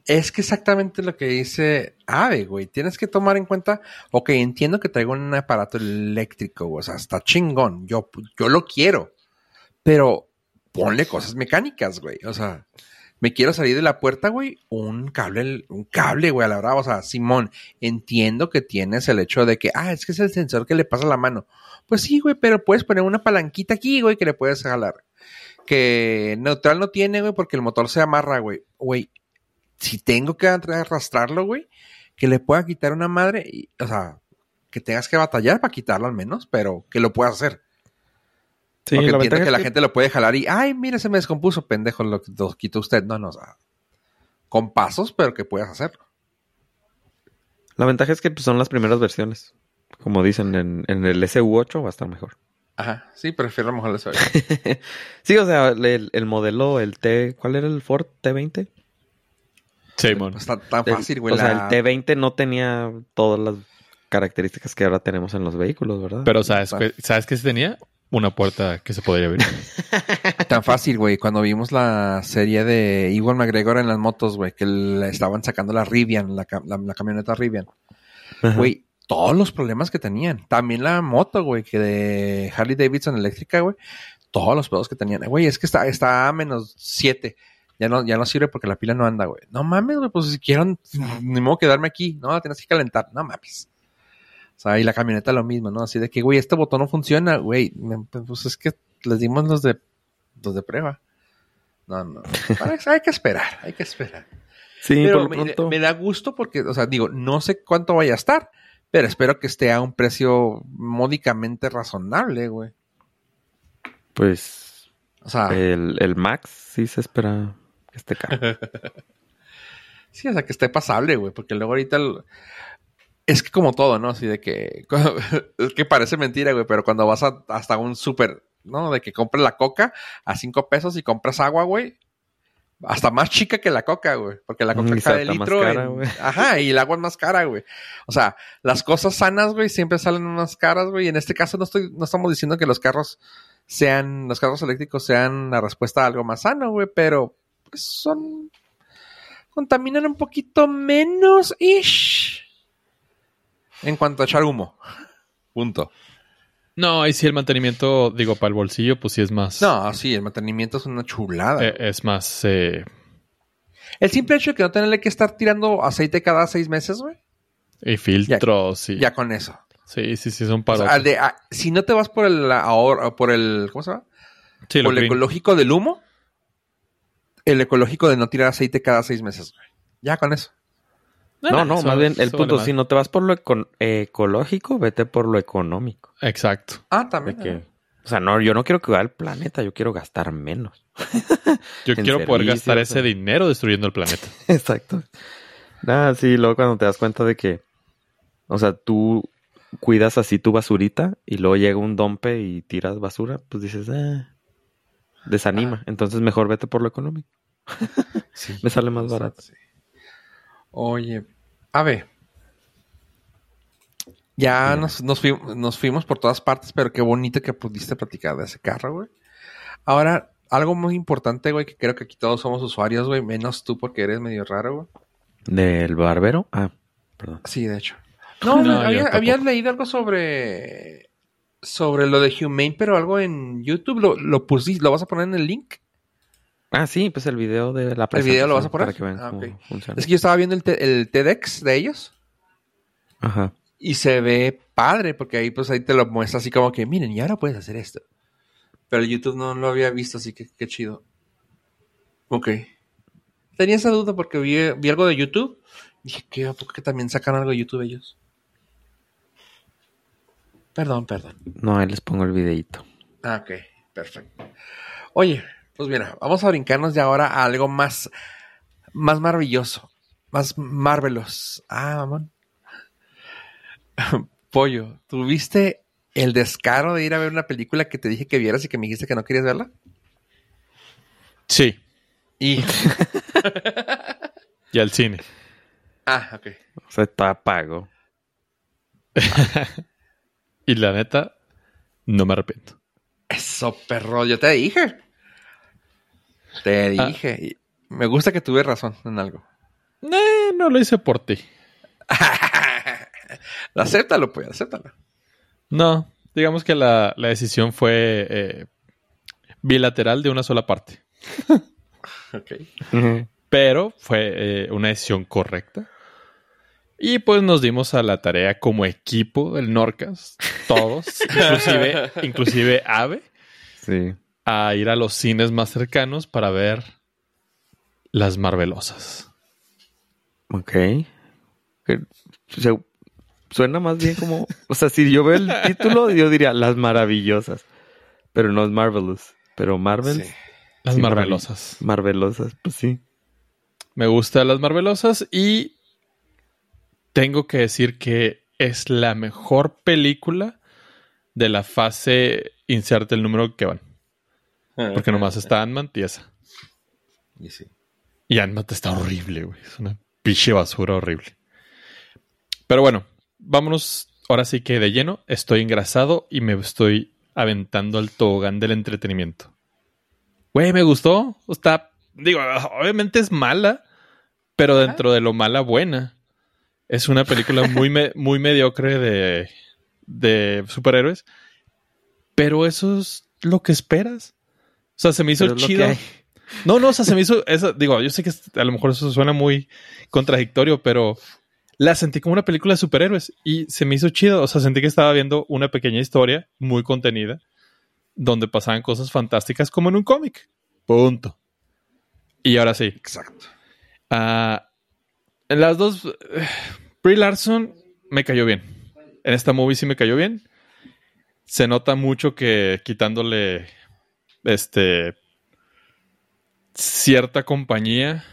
es que exactamente lo que dice Ave, güey. Tienes que tomar en cuenta, ok, entiendo que traigo un aparato eléctrico, güey, o sea, está chingón. Yo, yo lo quiero. Pero ponle cosas mecánicas, güey. O sea, me quiero salir de la puerta, güey. Un cable, un cable, güey, a la brava. O sea, Simón, entiendo que tienes el hecho de que, ah, es que es el sensor que le pasa la mano. Pues sí, güey, pero puedes poner una palanquita aquí, güey, que le puedes jalar. Que neutral no tiene, güey, porque el motor se amarra, güey. Güey, si tengo que arrastrarlo, güey, que le pueda quitar una madre, o sea, que tengas que batallar para quitarlo al menos, pero que lo puedas hacer. Sí, Porque la entiendo ventaja que es la gente lo puede jalar y, ay, mira, se me descompuso, pendejo, lo, lo quitó usted. No, no, o sea, con pasos, pero que puedas hacerlo. La ventaja es que pues, son las primeras versiones. Como dicen, en, en el SU8 va a estar mejor. Ajá, sí, prefiero a lo mejor eso. sí, o sea, el, el modelo, el T... ¿Cuál era el Ford T20? Simón. Pues tan, tan El- fácil, güey. o sea, el T20 no tenía todas las características que ahora tenemos en los vehículos, ¿verdad? Pero ¿sabes, qué- ¿sabes qué sí tenía? Una puerta que se podría abrir. Tan fácil, güey. Cuando vimos la serie de Iwan McGregor en las motos, güey, que le estaban sacando la Rivian, la, la- la camioneta Rivian. Güey, todos los problemas que tenían. También la moto, güey, que de Harley Davidson eléctrica, güey. Todos los pedos que tenían. Güey, es que está, está a menos 7. Ya no, ya no sirve porque la pila no anda, güey. No mames, güey, pues si quiero, ni modo quedarme aquí. No, la tienes que calentar. No mames. Sea, y la camioneta lo mismo, ¿no? Así de que, güey, este botón no funciona, güey. Pues es que les dimos los de, los de prueba. No, no. Hay que esperar, hay que esperar. sí, Pero por lo me, da gusto porque, o sea, digo, no sé cuánto vaya a estar, pero espero que esté a un precio módicamente razonable, güey. Pues O sea, el, el Max sí se espera que esté caro. sí, o sea, que esté pasable, güey, porque luego ahorita el- es que como todo, ¿no? Así de que es que parece mentira, güey, pero cuando vas a- hasta un súper, ¿no? De que compras la coca a cinco pesos y compras agua, güey. Hasta más chica que la coca, güey. Porque la coca y más litro. cara, en-. Ajá, y el agua es más cara, güey. O sea, las cosas sanas, güey, siempre salen más caras, güey. En este caso no estoy, no estamos diciendo que los carros sean, los carros eléctricos sean la respuesta a algo más sano, güey, pero pues son contaminan un poquito menos ish en cuanto a echar humo. Punto. No, y si el mantenimiento, digo, para el bolsillo, pues sí es más. No, sí, el mantenimiento es una chulada. eh, es más. eh, el simple hecho de que no tenerle que estar tirando aceite cada seis meses, güey, y filtros, y. ya con eso. Sí, sí, sí, son O para. sea, de- a- si no te vas por el ahorro, por el, ¿cómo se llama? sí, por el green. ecológico del humo, el ecológico de no tirar aceite cada seis meses, güey. Ya con eso. No, no, más bien el punto, si no te vas por lo ecológico, vete por lo económico. Exacto. Ah, también. que, o sea, no, yo no quiero cuidar el planeta, yo quiero gastar menos. Yo quiero poder gastar ese dinero destruyendo el planeta. Exacto. Nada, sí, luego cuando te das cuenta de que, o sea, tú cuidas así tu basurita y luego llega un dompe y tiras basura, pues dices, ah, desanima. Entonces mejor vete por lo económico. Sí. Me sale más barato. Sí. Oye, a ver. Ya nos, nos, fuimos, nos fuimos por todas partes, pero qué bonito que pudiste platicar de ese carro, güey. Ahora, algo muy importante, güey, que creo que aquí todos somos usuarios, güey, menos tú porque eres medio raro, güey. ¿Del barbero? Ah, perdón. Sí, de hecho. No, había- habías leído algo sobre sobre lo de Humane, pero algo en YouTube. ¿Lo, lo pusiste? ¿Lo vas a poner en el link? Ah, sí, pues el video de la ¿El video lo vas a presentación poner? Para que vean Ah. Es que yo estaba viendo el, te- el TEDx de ellos Ajá. y se ve padre porque ahí pues ahí te lo muestra así como que miren, y ahora puedes hacer esto. Pero el YouTube no lo había visto, así que qué chido. Ok. Tenía esa duda porque vi, vi algo de YouTube. Dije, ¿qué? ¿A poco que también sacan algo de YouTube ellos? Perdón, perdón. No, ahí les pongo el videito. Ah, ok, perfecto. Oye, pues mira, vamos a brincarnos de ahora a algo más, más maravilloso, más marvelous. Ah, mamón. Pollo, ¿tuviste el descaro de ir a ver una película que te dije que vieras y que me dijiste que no querías verla? Sí. Y. y al cine. Ah, ok. O sea, está pago. y la neta, no me arrepiento. Eso, perro, yo te dije. Te Ah. dije. Y Me gusta que tuve razón en algo. Eh, no lo hice por ti. acéptalo, pues, acéptalo. No, digamos que la, la decisión fue eh, bilateral de una sola parte. Ok. Pero fue eh, una decisión correcta. Y pues nos dimos a la tarea como equipo del Norcas, todos, inclusive, inclusive Ave, Sí. A ir a los cines más cercanos para ver las Marvelosas. Ok. Se- suena más bien como. O sea, si yo veo el título, yo diría Las Maravillosas. Pero no es Marvelous. Pero Marvel. Sí. Las Sí, Marvelosas. Marvelosas, pues sí. Me gustan las Marvelosas y tengo que decir que es la mejor película de la fase inserte el número que van. Porque nomás está Ant-Man y esa. Y sí. Y Ant-Man está horrible, güey. Es una pinche basura horrible. Pero bueno, vámonos ahora sí que de lleno. Estoy engrasado y me estoy aventando al tobogán del entretenimiento. Güey, me gustó. Está, digo, obviamente es mala, pero dentro de lo mala, buena. Es una película muy, me- muy mediocre de, de superhéroes. Pero eso es lo que esperas. O sea, se me hizo chido. No, no, o sea, se me hizo. Digo, yo sé que a lo mejor eso suena muy contradictorio, pero la sentí como una película de superhéroes y se me hizo chido. O sea, sentí que estaba viendo una pequeña historia muy contenida donde pasaban cosas fantásticas como en un cómic. Punto. Y ahora sí, Exacto. Ah, en las dos, eh, Brie Larson me cayó bien. En esta movie sí me cayó bien. Se nota mucho que quitándole este cierta compañía,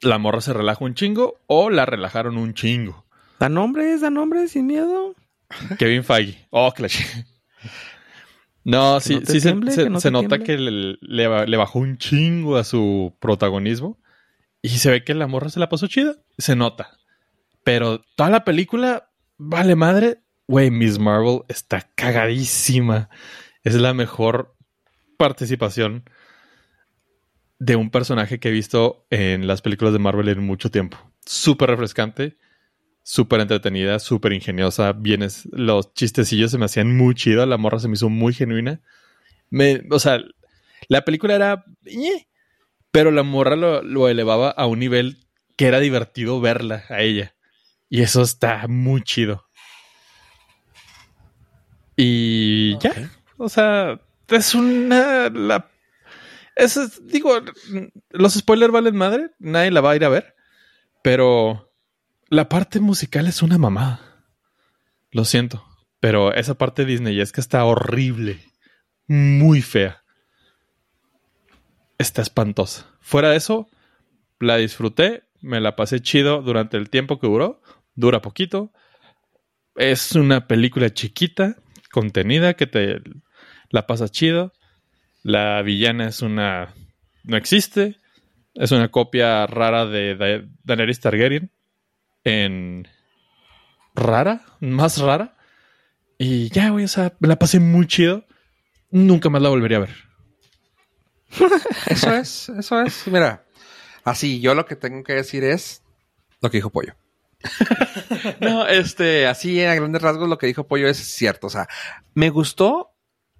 la morra se relaja un chingo o la relajaron un chingo. Da nombres, da nombres, sin miedo. Kevin Feige. Oh, chi- No, sí, no sí se, tiemble, se- que no se te nota que le, le bajó un chingo a su protagonismo. Y se ve que la morra se la pasó chida. Se nota. Pero toda la película, vale madre. Güey, Miss Marvel está cagadísima. Es la mejor participación de un personaje que he visto en las películas de Marvel en mucho tiempo. Súper refrescante, súper entretenida, súper ingeniosa. Vienes, los chistecillos se me hacían muy chidos. La morra se me hizo muy genuina. Me, o sea, la película era. "ñe", pero la morra lo, lo elevaba a un nivel que era divertido verla a ella. Y eso está muy chido. Y ya. O sea, es una. La, es- digo, los spoilers valen madre. Nadie la va a ir a ver. Pero la parte musical es una mamada. Lo siento. Pero esa parte Disney es que está horrible. Muy fea. Está espantosa. Fuera de eso, la disfruté. Me la pasé chido durante el tiempo que duró. Dura poquito. Es una película chiquita, contenida, que te la pasas chido. La villana es una. No existe. Es una copia rara de, Da- Daenerys Targaryen. En. Rara, más rara. Y ya, güey, o sea, me la pasé muy chido. Nunca más la volvería a ver. Eso es, eso es. Mira, así yo lo que tengo que decir es lo que dijo Pollo. no, este, así a grandes rasgos lo que dijo Pollo es cierto. O sea, me gustó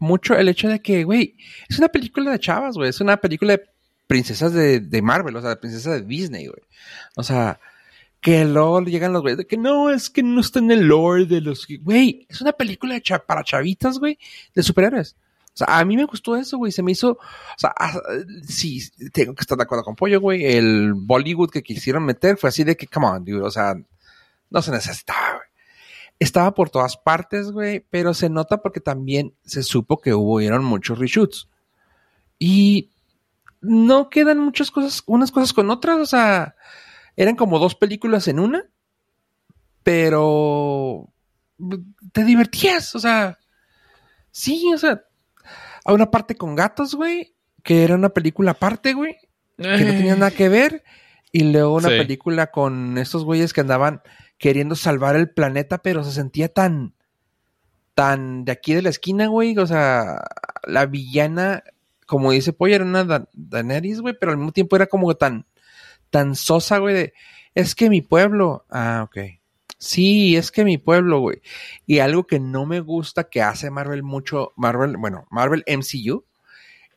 mucho el hecho de que, güey, es una película de chavas, güey. Es una película de princesas de, de Marvel, o sea, de princesas de Disney, güey. O sea, que luego llegan los güeyes de que no, es que no está en el lore de los... Güey, es una película de cha- para chavitas, güey, de superhéroes. O sea, a mí me gustó eso, güey. Se me hizo. O sea, ah, sí, tengo que estar de acuerdo con Pollo, güey. El Bollywood que quisieron meter fue así de que, come on, dude. O sea, no se necesitaba, güey. Estaba por todas partes, güey. Pero se nota porque también se supo que hubieron muchos reshoots. Y no quedan muchas cosas, unas cosas con otras. O sea, eran como dos películas en una. Pero te divertías, o sea. Sí, o sea, a una parte con gatos, güey, que era una película aparte, güey. Que no tenía nada que ver. Y luego una Sí. película con estos güeyes que andaban queriendo salvar el planeta, pero se sentía tan. tan de aquí de la esquina, güey. O sea, la villana, como dice Pollo, era una Da- Daenerys, güey, pero al mismo tiempo era como tan. tan sosa, güey, de. Es que mi pueblo. Ah, ok. Sí, es que mi pueblo, güey. Y algo que no me gusta que hace Marvel mucho, Marvel, bueno, Marvel MCU,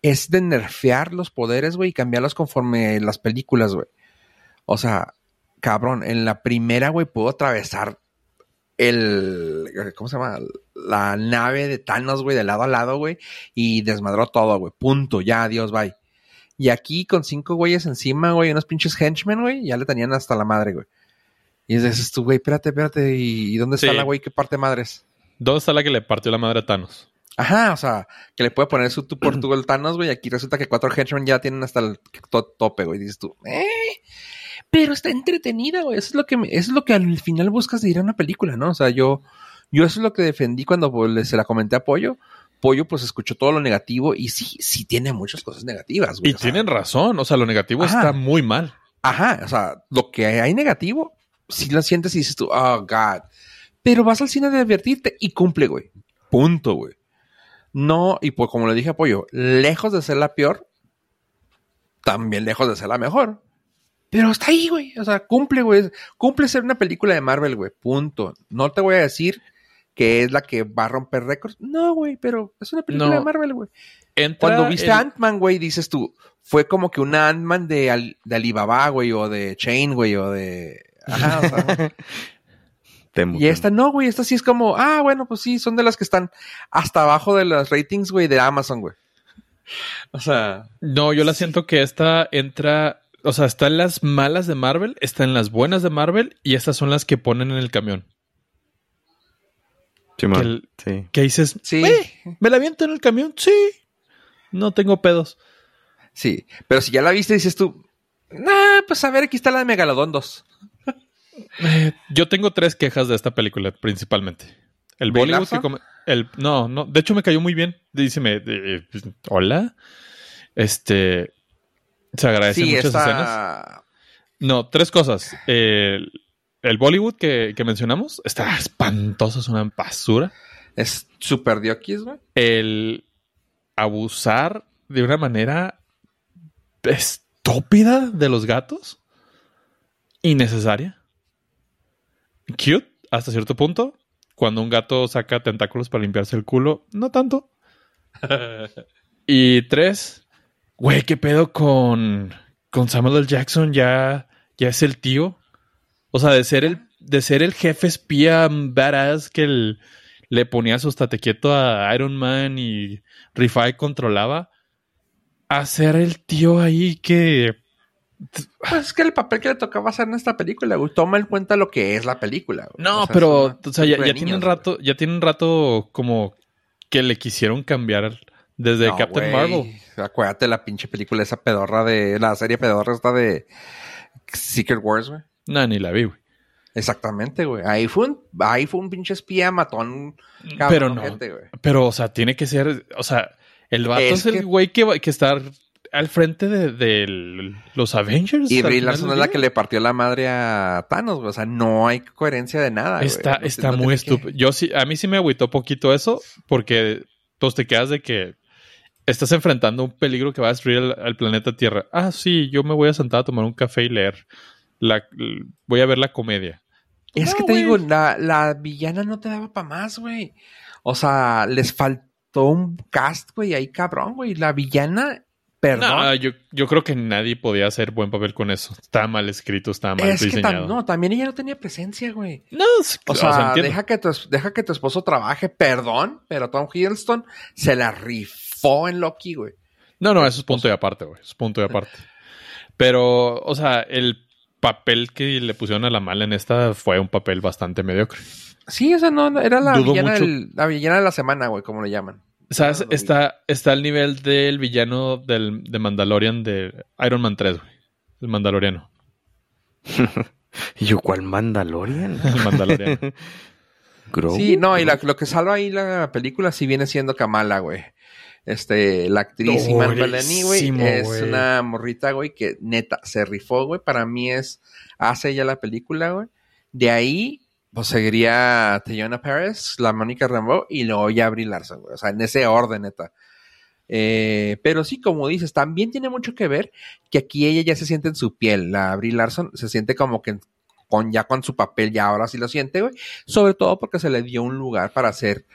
es de nerfear los poderes, güey, y cambiarlos conforme las películas, güey. O sea, cabrón, en la primera, güey, pudo atravesar el, ¿cómo se llama? La nave de Thanos, güey, de lado a lado, güey, y desmadró todo, güey. Punto, ya, adiós, bye. Y aquí con cinco güeyes encima, güey, unos pinches henchmen, güey, ya le tenían hasta la madre, güey. Y dices tú, güey, espérate, espérate, ¿y, y dónde está Sí. la güey que parte madres? ¿Dónde está la que le partió la madre a Thanos? Ajá, o sea, que le puede poner su tú por tú el Thanos, güey. Aquí resulta que cuatro henchmen ya tienen hasta el to- tope, güey. Dices tú, eh. Pero está entretenida, güey. Eso es lo que me- eso es lo que al final buscas de ir a una película, ¿no? O sea, yo, yo eso es lo que defendí cuando pues, se la comenté a Pollo. Pollo, pues escuchó todo lo negativo y sí, sí tiene muchas cosas negativas, güey. Y sea, tienen razón, o sea, lo negativo Ajá. está muy mal. Ajá, o sea, lo que hay negativo, si lo sientes y dices tú, oh, God. Pero vas al cine de divertirte y cumple, güey. Punto, güey. No, y pues como le dije a Pollo, lejos de ser la peor, también lejos de ser la mejor. Pero está ahí, güey. O sea, cumple, güey. Cumple ser una película de Marvel, güey. Punto. No te voy a decir que es la que va a romper récords. No, güey, pero es una película No. de Marvel, güey. Entra Cuando viste el- Ant-Man, güey, dices tú, fue como que una Ant-Man de, Al- de Alibaba, güey, o de Chain, güey, o de... Ajá, o sea, Temo, y esta no, güey, esta sí es como, ah, bueno, pues sí, son de las que están hasta abajo de las ratings, güey, de Amazon, güey. O sea, No, yo la siento que esta entra, o sea, está en las malas de Marvel, está en las buenas de Marvel y estas son las que ponen en el camión. Simón, que el- sí. Que dices, sí, "Eh, ¿me la aviento en el camión? Sí. No tengo pedos. sí, pero si ya la viste, dices tú, nah, pues a ver, aquí está la de Megalodon 2. Eh, yo tengo tres quejas de esta película, principalmente. El ¿Brie Bollywood que come- el No, no. De hecho, me cayó muy bien. Díceme, eh, pues, hola. Este. Se agradecen Sí, muchas esta... escenas. No, tres cosas. El, el Bollywood que, que mencionamos está espantoso, es una basura. Es super diokis, güey. El abusar de una manera estúpida de los gatos. Innecesaria. Cute, hasta cierto punto. Cuando un gato saca tentáculos para limpiarse el culo, no tanto. Y tres, güey, ¿qué pedo con, con Samuel L. Jackson? Ya, ya es el tío. O sea, de ser el, de ser el jefe espía badass que el- le ponía su estate quieto a Iron Man y Rifai controlaba, a ser el tío ahí que Pues es que el papel que le tocaba hacer en esta película, güey, toma en cuenta lo que es la película. güey. No, O sea, pero, una o sea, ya, ya tienen niños, rato, ya tienen rato como que le quisieron cambiar desde No, Captain güey. Marvel. Acuérdate la pinche película esa pedorra de... La serie pedorra esta de Secret Wars, güey. No, ni la vi, güey. Exactamente, güey. Ahí fue un, ahí fue un pinche espía matón. cabrón, Pero no. ojete, güey. Pero, o sea, tiene que ser, o sea, el vato es, Es el güey que, va- que está al frente de, de los Avengers. Y Brie Larson es la que le partió la madre a Thanos, güey. O sea, no hay coherencia de nada. Está, No- está no muy que- estúpido. Yo sí, a mí sí me agüitó poquito eso, porque pues te quedas de que estás enfrentando un peligro que va a destruir al, al planeta Tierra. Ah, sí, yo me voy a sentar a tomar un café y leer. La, voy a ver la comedia. Es No, que te digo, la, la villana no te daba para más, güey. O sea, les faltó un cast, güey, ahí cabrón, güey. La villana, perdón. No, yo, yo creo que nadie podía hacer buen papel con eso. Está mal escrito, está mal es que diseñado. tam- no, también ella no tenía presencia, güey. No, es- O sea, deja, que tu, deja que tu esposo trabaje, perdón, pero Tom Hiddleston se la rifó en Loki, güey. No, no, eso es punto y aparte, güey. Es punto y aparte. Pero, o sea, el papel que le pusieron a la mala en esta fue un papel bastante mediocre. Sí, o sea, no, no, era la Dudo villana, mucho. del- la villana de la semana, güey, como le llaman. ¿Sabes? Está, está al nivel del villano del, de Mandalorian de Iron Man 3, güey. El Mandaloriano. ¿Y yo cuál Mandalorian? El Mandaloriano. Grogu. Sí, no, y la- lo que salva ahí la película sí viene siendo Kamala, güey. Este, la actriz Iman güey, es una morrita, güey, que neta se rifó, güey. Para mí es, hace ya la película, güey. De ahí, pues seguiría Teyona Paris, la Mónica Rambeau y luego ya Brie Larson, güey. O sea, en ese orden, neta. Eh, pero sí, como dices, también tiene mucho que ver que aquí ella ya se siente en su piel. La Brie Larson se siente como que con ya con su papel, ya ahora sí lo siente, güey. Sobre todo porque se le dio un lugar para ser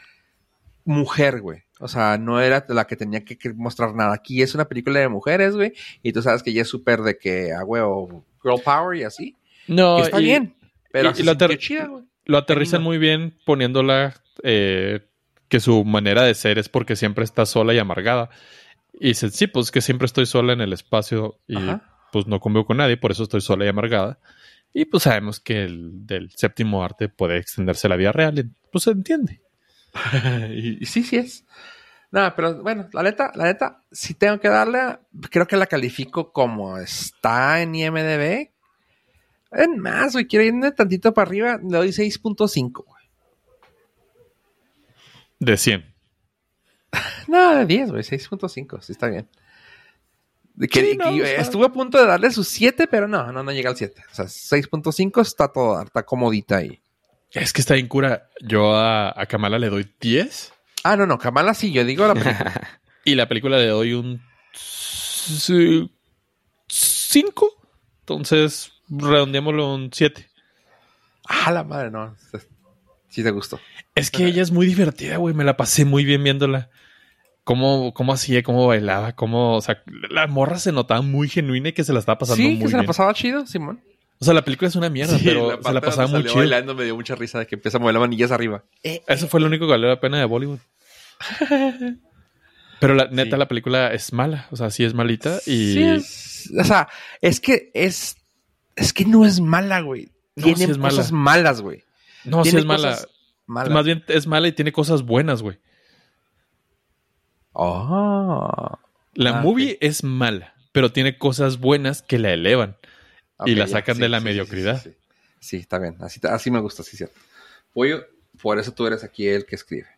mujer, güey. O sea, no era la que tenía que que mostrar nada. Aquí es una película de mujeres, güey. Y tú sabes que ella es súper de que, ah, güey, o girl power y así. No, que está y bien. Pero y- y lo ater- chida, güey. Lo aterrizan muy bien poniéndola eh, que su manera de ser es porque siempre está sola y amargada. Y dice, sí, pues que siempre estoy sola en el espacio y Ajá. pues no convivo con nadie, por eso estoy sola y amargada. Y pues sabemos que el del séptimo arte puede extenderse a la vida real, pues se entiende. y, y sí, sí es. No, pero bueno, la neta, la neta, si tengo que darle, creo que la califico como está en IMDB. En más, güey, quiero irme tantito para arriba, le doy 6.5, güey. De 100. No, de 10, güey, 6.5, sí está bien. Que, Sí, no, que estuve a punto de darle su 7, pero no, no, no llega al 7. O sea, 6.5 está todo, está comodita ahí. Es que está bien cura. Yo a, a Kamala le doy 10 Ah, no, no, Kamala sí, yo digo la película. y la película le doy un 5. Entonces, redondeémoslo un 7. ah, la madre, no. Sí te gustó. Es que ella es muy divertida, güey. Me la pasé muy bien viéndola. Cómo, cómo hacía, cómo bailaba, cómo... O sea, la morra se notaba muy genuina y que se la estaba pasando Sí, muy que se la bien. pasaba chido, Simón. O sea, la película es una mierda, Sí, pero parte se la pasaba muy chido. bailando me dio mucha risa de que empieza a mover las manillas arriba. Eso fue lo único que valió la pena de Bollywood. Pero la neta, Sí. la película es mala. O sea, sí es malita y... Sí, es- o sea, es que es. Es que no es mala, güey. No, Tiene sí es cosas mala. malas, güey. No, sí es mala. Más bien es mala y tiene cosas buenas, güey. Oh. La Ah, movie es mala, pero tiene cosas buenas que la elevan. Y la ya, sacan sí, de la sí, mediocridad. Sí, sí, sí. Sí, está bien. Así, así me gusta, sí, cierto. Pollo, por eso tú eres aquí el que escribe.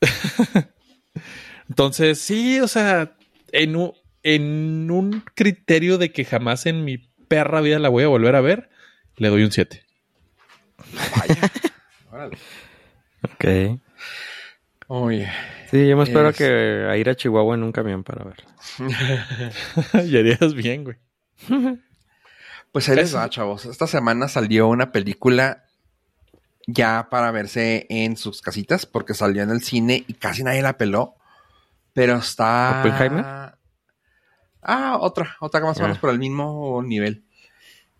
Entonces, sí, o sea, en un, en un criterio de que jamás en mi perra vida la voy a volver a ver, le doy un 7. Órale. Ok. Oye. Sí, yo me espero Es- que a ir a Chihuahua en un camión para ver. y harías bien, güey. Pues ahí les va, chavos. Esta semana salió una película ya para verse en sus casitas, porque salió en el cine y casi nadie la peló. Pero está. ¿Oppenheimer? Ah, otra, otra que más o menos Ah. por el mismo nivel.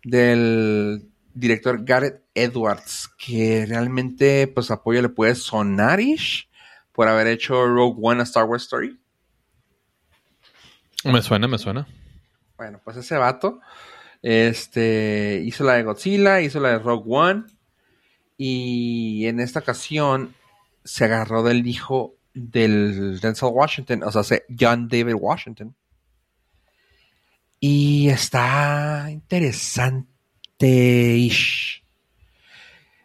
Del director Gareth Edwards, que realmente, pues, apoyo le puede sonar ish por haber hecho Rogue One a Star Wars Story. Me suena, me suena. Bueno, pues ese vato este, hizo la de Godzilla, hizo la de Rogue One. Y en esta ocasión se agarró del hijo del Denzel Washington, o sea, se- John David Washington. Y está interesante.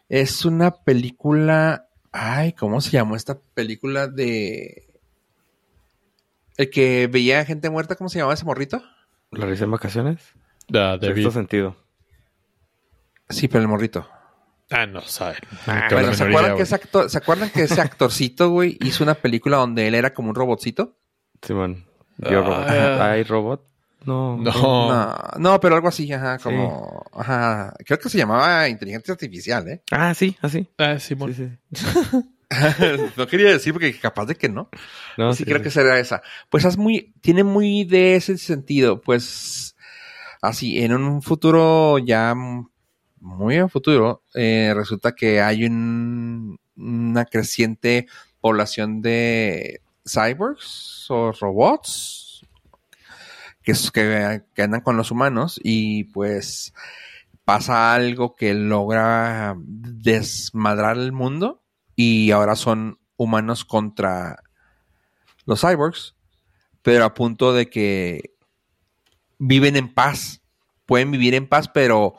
Es una película. Ay, ¿cómo se llamó esta película de. El que veía gente muerta, ¿cómo se llamaba ese morrito? ¿La risa en vacaciones? Da, David. Sexto sentido. Sí, pero el morrito. Ah, no, sabe. Bueno, Tengo la ¿se acuerdan, que ese actor, ¿se acuerdan que ese actorcito, güey, hizo una película donde él era como un robotcito? Simón. Yo Ah. robot. ¿Hay robot? No. No. No, no, pero algo así, ajá, como, ajá, creo que se llamaba inteligencia artificial, ¿eh? Ah, sí, así. Ah, Simón. Sí, sí. no quería decir porque capaz de que no. No, sí, creo que será esa. Pues es muy, tiene muy de ese sentido, pues así, en un futuro ya muy en futuro, eh, resulta que hay un- una creciente población de cyborgs o robots que, que, que andan con los humanos y pues pasa algo que logra desmadrar el mundo y ahora son humanos contra los cyborgs, pero a punto de que viven en paz. Pueden vivir en paz, pero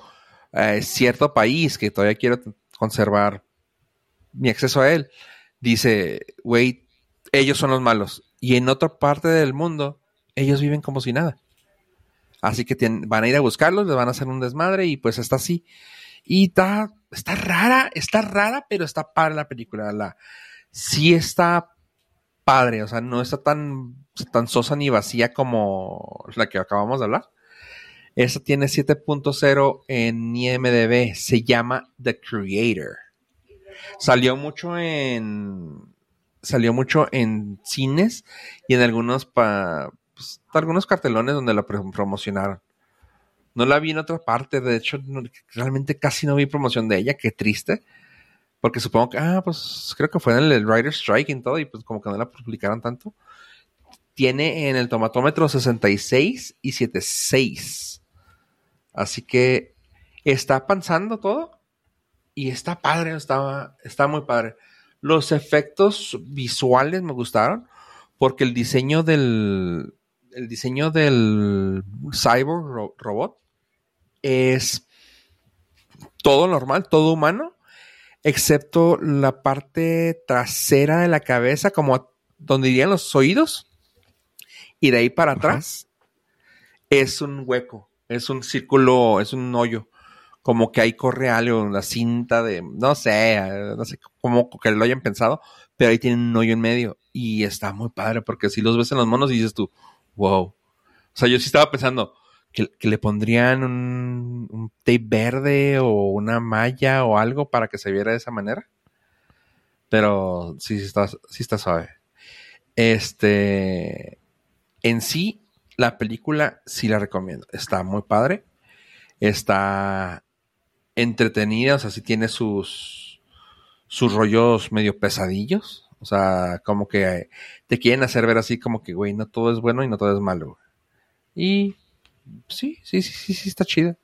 eh, cierto país que todavía quiero conservar mi acceso a él, dice, güey, ellos son los malos. Y en otra parte del mundo, ellos viven como si nada. Así que van a ir a buscarlos, les van a hacer un desmadre y pues está así. Y está, está rara, está rara, pero está padre la película. La, sí está padre, o sea, no está tan, tan sosa ni vacía como la que acabamos de hablar. Esta tiene 7.0 en IMDB, se llama The Creator. Salió mucho en salió mucho en cines y en algunos pa, pues, algunos cartelones donde la promocionaron. No la vi en otra parte, de hecho, realmente casi no vi promoción de ella, qué triste. Porque supongo que, ah, pues creo que fue en el Rider Strike y todo, y pues como que no la publicaron tanto. Tiene en el tomatómetro 66 y 76. Así que está pasando todo. Y está padre, está, está muy padre. Los efectos visuales me gustaron. Porque el diseño del. El diseño del cyborg robot es todo normal, todo humano excepto la parte trasera de la cabeza, como donde irían los oídos, y de ahí para atrás es un hueco, es un círculo, es un hoyo, como que ahí corre algo, la cinta de, no sé, no sé cómo que lo hayan pensado, pero ahí tiene un hoyo en medio y está muy padre porque si los ves en los monos y dices tú, wow. O sea, yo sí estaba pensando, que, le pondrían un, tape verde o una malla o algo para que se viera de esa manera. Pero sí, sí está, sí está suave. Este, en sí, la película sí la recomiendo. Está muy padre. Está entretenida, o sea, sí tiene sus, sus rollos medio pesadillos. O sea, como que te quieren hacer ver así como que, güey, no todo es bueno y no todo es malo. Y sí, sí, sí, sí, sí, está chida.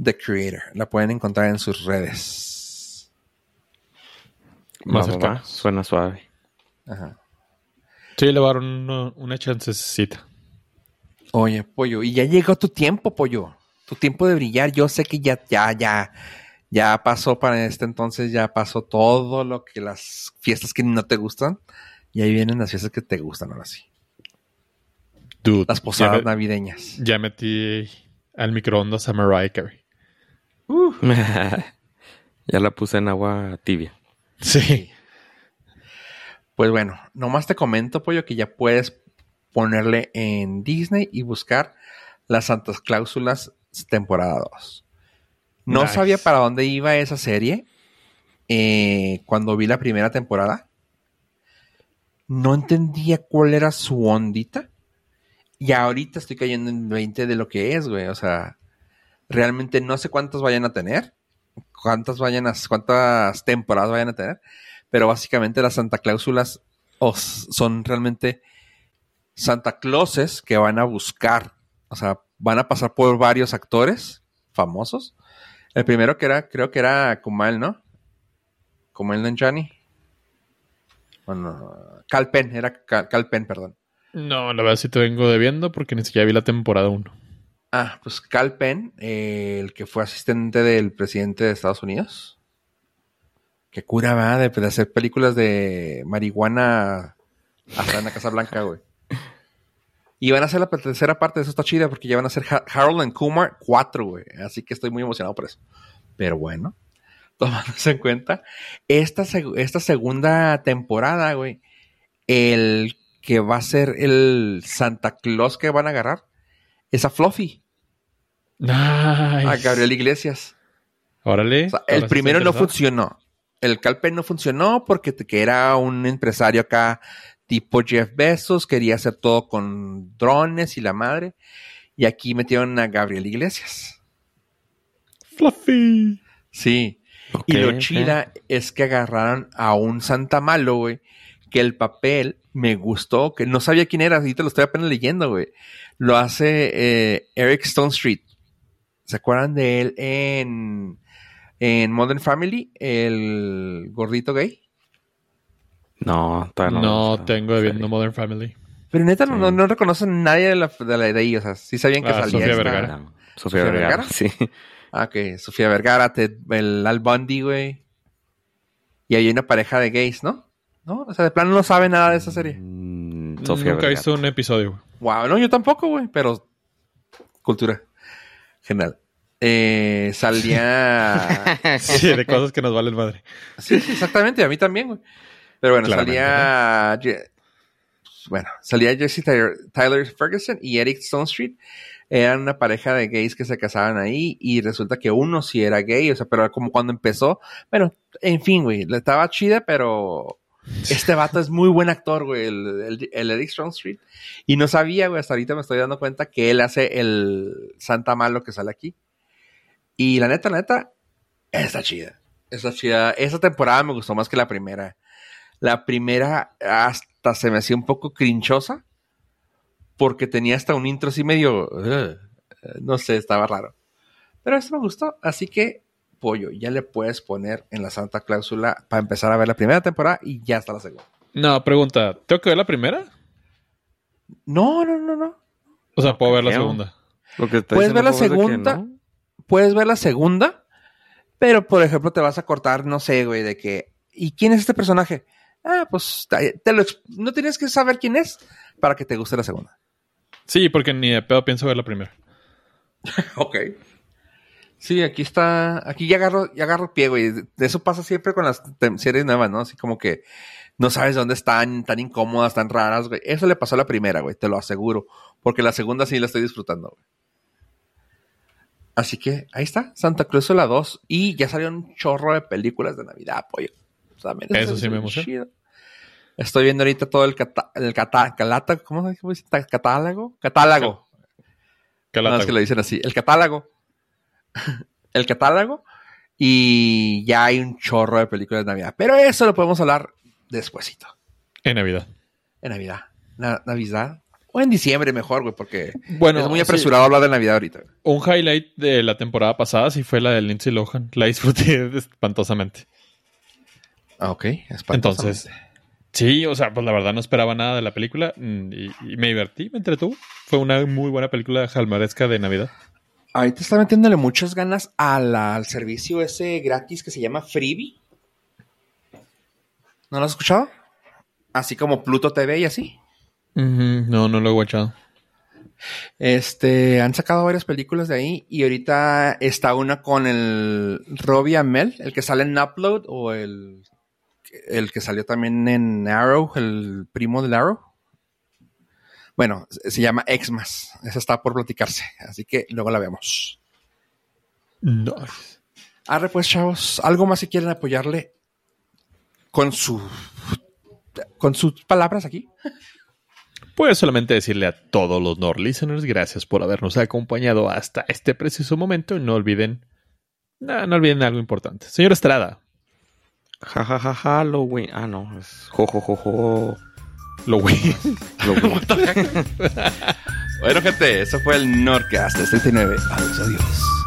The Creator. La pueden encontrar en sus redes. Más Suena suave. Ajá. Sí, le una, una chancecita. Oye, pollo, y ya llegó tu tiempo, pollo. Tu tiempo de brillar. Yo sé que ya, ya, ya, ya pasó para este entonces, ya pasó todo lo que las fiestas que no te gustan. Y ahí vienen las fiestas que te gustan ahora sí las posadas navideñas. Ya metí al microondas a Mariah Carey. ya la puse en agua tibia. Sí. Pues bueno, nomás te comento, pollo, que ya puedes ponerle en Disney y buscar las Santas Cláusulas temporada 2. No sabía para dónde iba esa serie eh, cuando vi la primera temporada. No entendía cuál era su ondita. Y ahorita estoy cayendo en 20 de lo que es, güey. O sea, realmente no sé cuántos vayan a tener, cuántas vayan a, cuántas temporadas vayan a tener, pero básicamente las Santa Cláusulas son realmente Santa Clauses que van a buscar, o sea, van a pasar por varios actores famosos. El primero que era, creo que era Kumail, ¿no? Kumail Nanjiani. Bueno, Calpen, era Calpen, perdón. No, la verdad sí te vengo debiendo porque ni siquiera vi la temporada 1. Ah, pues Cal Penn, eh, el que fue asistente del presidente de Estados Unidos. Que cura, va, de, hacer películas de marihuana hasta en la Casa Blanca, güey. Y van a hacer la tercera parte, de eso está chida, porque ya van a hacer Harold and Kumar 4, güey. Así que estoy muy emocionado por eso. Pero bueno, tomándose en cuenta, esta, esta segunda temporada, güey, el que va a ser el Santa Claus que van a agarrar es a Fluffy. A Gabriel Iglesias. Órale. el primero no funcionó. El Calpen no funcionó porque que era un empresario acá tipo Jeff Bezos, quería hacer todo con drones y la madre. Y aquí metieron a Gabriel Iglesias. Fluffy. Sí. y lo chida es que agarraron a un Santa Malo, güey, que el papel me gustó, que no sabía quién era, te lo estoy apenas leyendo, güey. Lo hace eh, Eric Stone Street. ¿Se acuerdan de él en, en Modern Family? El gordito gay. No, no. No, tengo viendo Modern Family. Pero neta, no, no, reconocen nadie de la, de la de ahí. O sea, sí sabían que ah, salía. Sofía Vergara. Sofía, Vergara, sí. Ah, ok. Sofía Vergara, el Al Bundy, güey. Y hay una pareja de gays, ¿no? ¿No? O sea, de plano no sabe nada de esa serie. Mm, Nunca Sofía he Vergara. visto un episodio, güey. Wow, no, yo tampoco, güey, pero cultura general. Eh, salía... Sí, de cosas que nos valen madre. sí, sí, exactamente, a mí también, güey. Pero bueno, Claramente, salía... Je- Bueno, salía Jesse Tyler, Tyler Ferguson y Eric Stone Street. Eran una pareja de gays que se casaban ahí y resulta que uno sí era gay, o sea, pero como cuando empezó, bueno, en fin, güey, le estaba chida, pero este vato es muy buen actor, güey, el, el, el Eric Strong Street. Y no sabía, güey, hasta ahorita me estoy dando cuenta que él hace el Santa Malo que sale aquí. Y la neta, la neta, está chida. Está chida. Esa temporada me gustó más que la primera. La primera hasta se me hacía un poco crinchosa. Porque tenía hasta un intro así medio... No sé, estaba raro. Pero esto me gustó. Así que, pollo, ya le puedes poner en la santa cláusula para empezar a ver la primera temporada y ya está la segunda. No, pregunta. ¿Tengo que ver la primera? No, no, no, no. O sea, ¿puedo ver la segunda? Lo que está Puedes ver la segunda. no. Puedes ver la segunda, pero por ejemplo te vas a cortar, no sé, güey, de que... ¿Y quién es este personaje? Ah, pues te lo, no tienes que saber quién es para que te guste la segunda. Sí, porque ni de pedo pienso ver la primera. Ok. Sí, aquí está, aquí ya agarro, ya agarro pie, güey. De eso pasa siempre con las series nuevas, ¿no? Así como que no sabes dónde están, tan incómodas, tan raras, güey. Eso le pasó a la primera, güey, te lo aseguro. Porque la segunda sí la estoy disfrutando, güey. Así que ahí está, Santa Cruz la 2. Y ya salió un chorro de películas de Navidad, pollo. También Eso sí me emociona. Estoy viendo ahorita todo el, cata el cata calata- ¿cómo se dice? ¿Catálogo? Catálogo. ¿Qué No, es que lo dicen así. El catálogo. el catálogo. Y ya hay un chorro de películas de Navidad. Pero eso lo podemos hablar despuesito. En Navidad. En Navidad. Na- Navidad. O en diciembre mejor, güey, porque Bueno, es muy sí, apresurado hablar de Navidad ahorita. un highlight de la temporada pasada sí fue la de Lindsay Lohan. La disfruté espantosamente. Ah, ok. Entonces, sí, o sea, pues la verdad no esperaba nada de la película mm, y, y me divertí, me entretuvo. Fue una muy buena película jalmaresca de Navidad. Ahorita está metiéndole muchas ganas a la- al servicio ese gratis que se llama Freebie. ¿No lo has escuchado? Así como Pluto TV y así. No, no lo he guachado. Este, han sacado varias películas de ahí y ahorita está una con el Robbie Amell, el que sale en Upload o el, el que salió también en Arrow, el primo del Arrow. Bueno, se llama Xmas. Esa está por platicarse, así que luego la vemos. No. Arre pues, chavos, algo más si quieren apoyarle con su con sus palabras aquí. Pues solamente decirle a todos los Nord listeners, gracias por habernos acompañado hasta este preciso momento. Y no olviden, no, no olviden algo importante. Señor Estrada, Ja, ja, ja, Halloween. Ah, no. Es jo, jo, jo, jo. Halloween. Bueno, gente, eso fue el Nordcast 39. Adiós, adiós.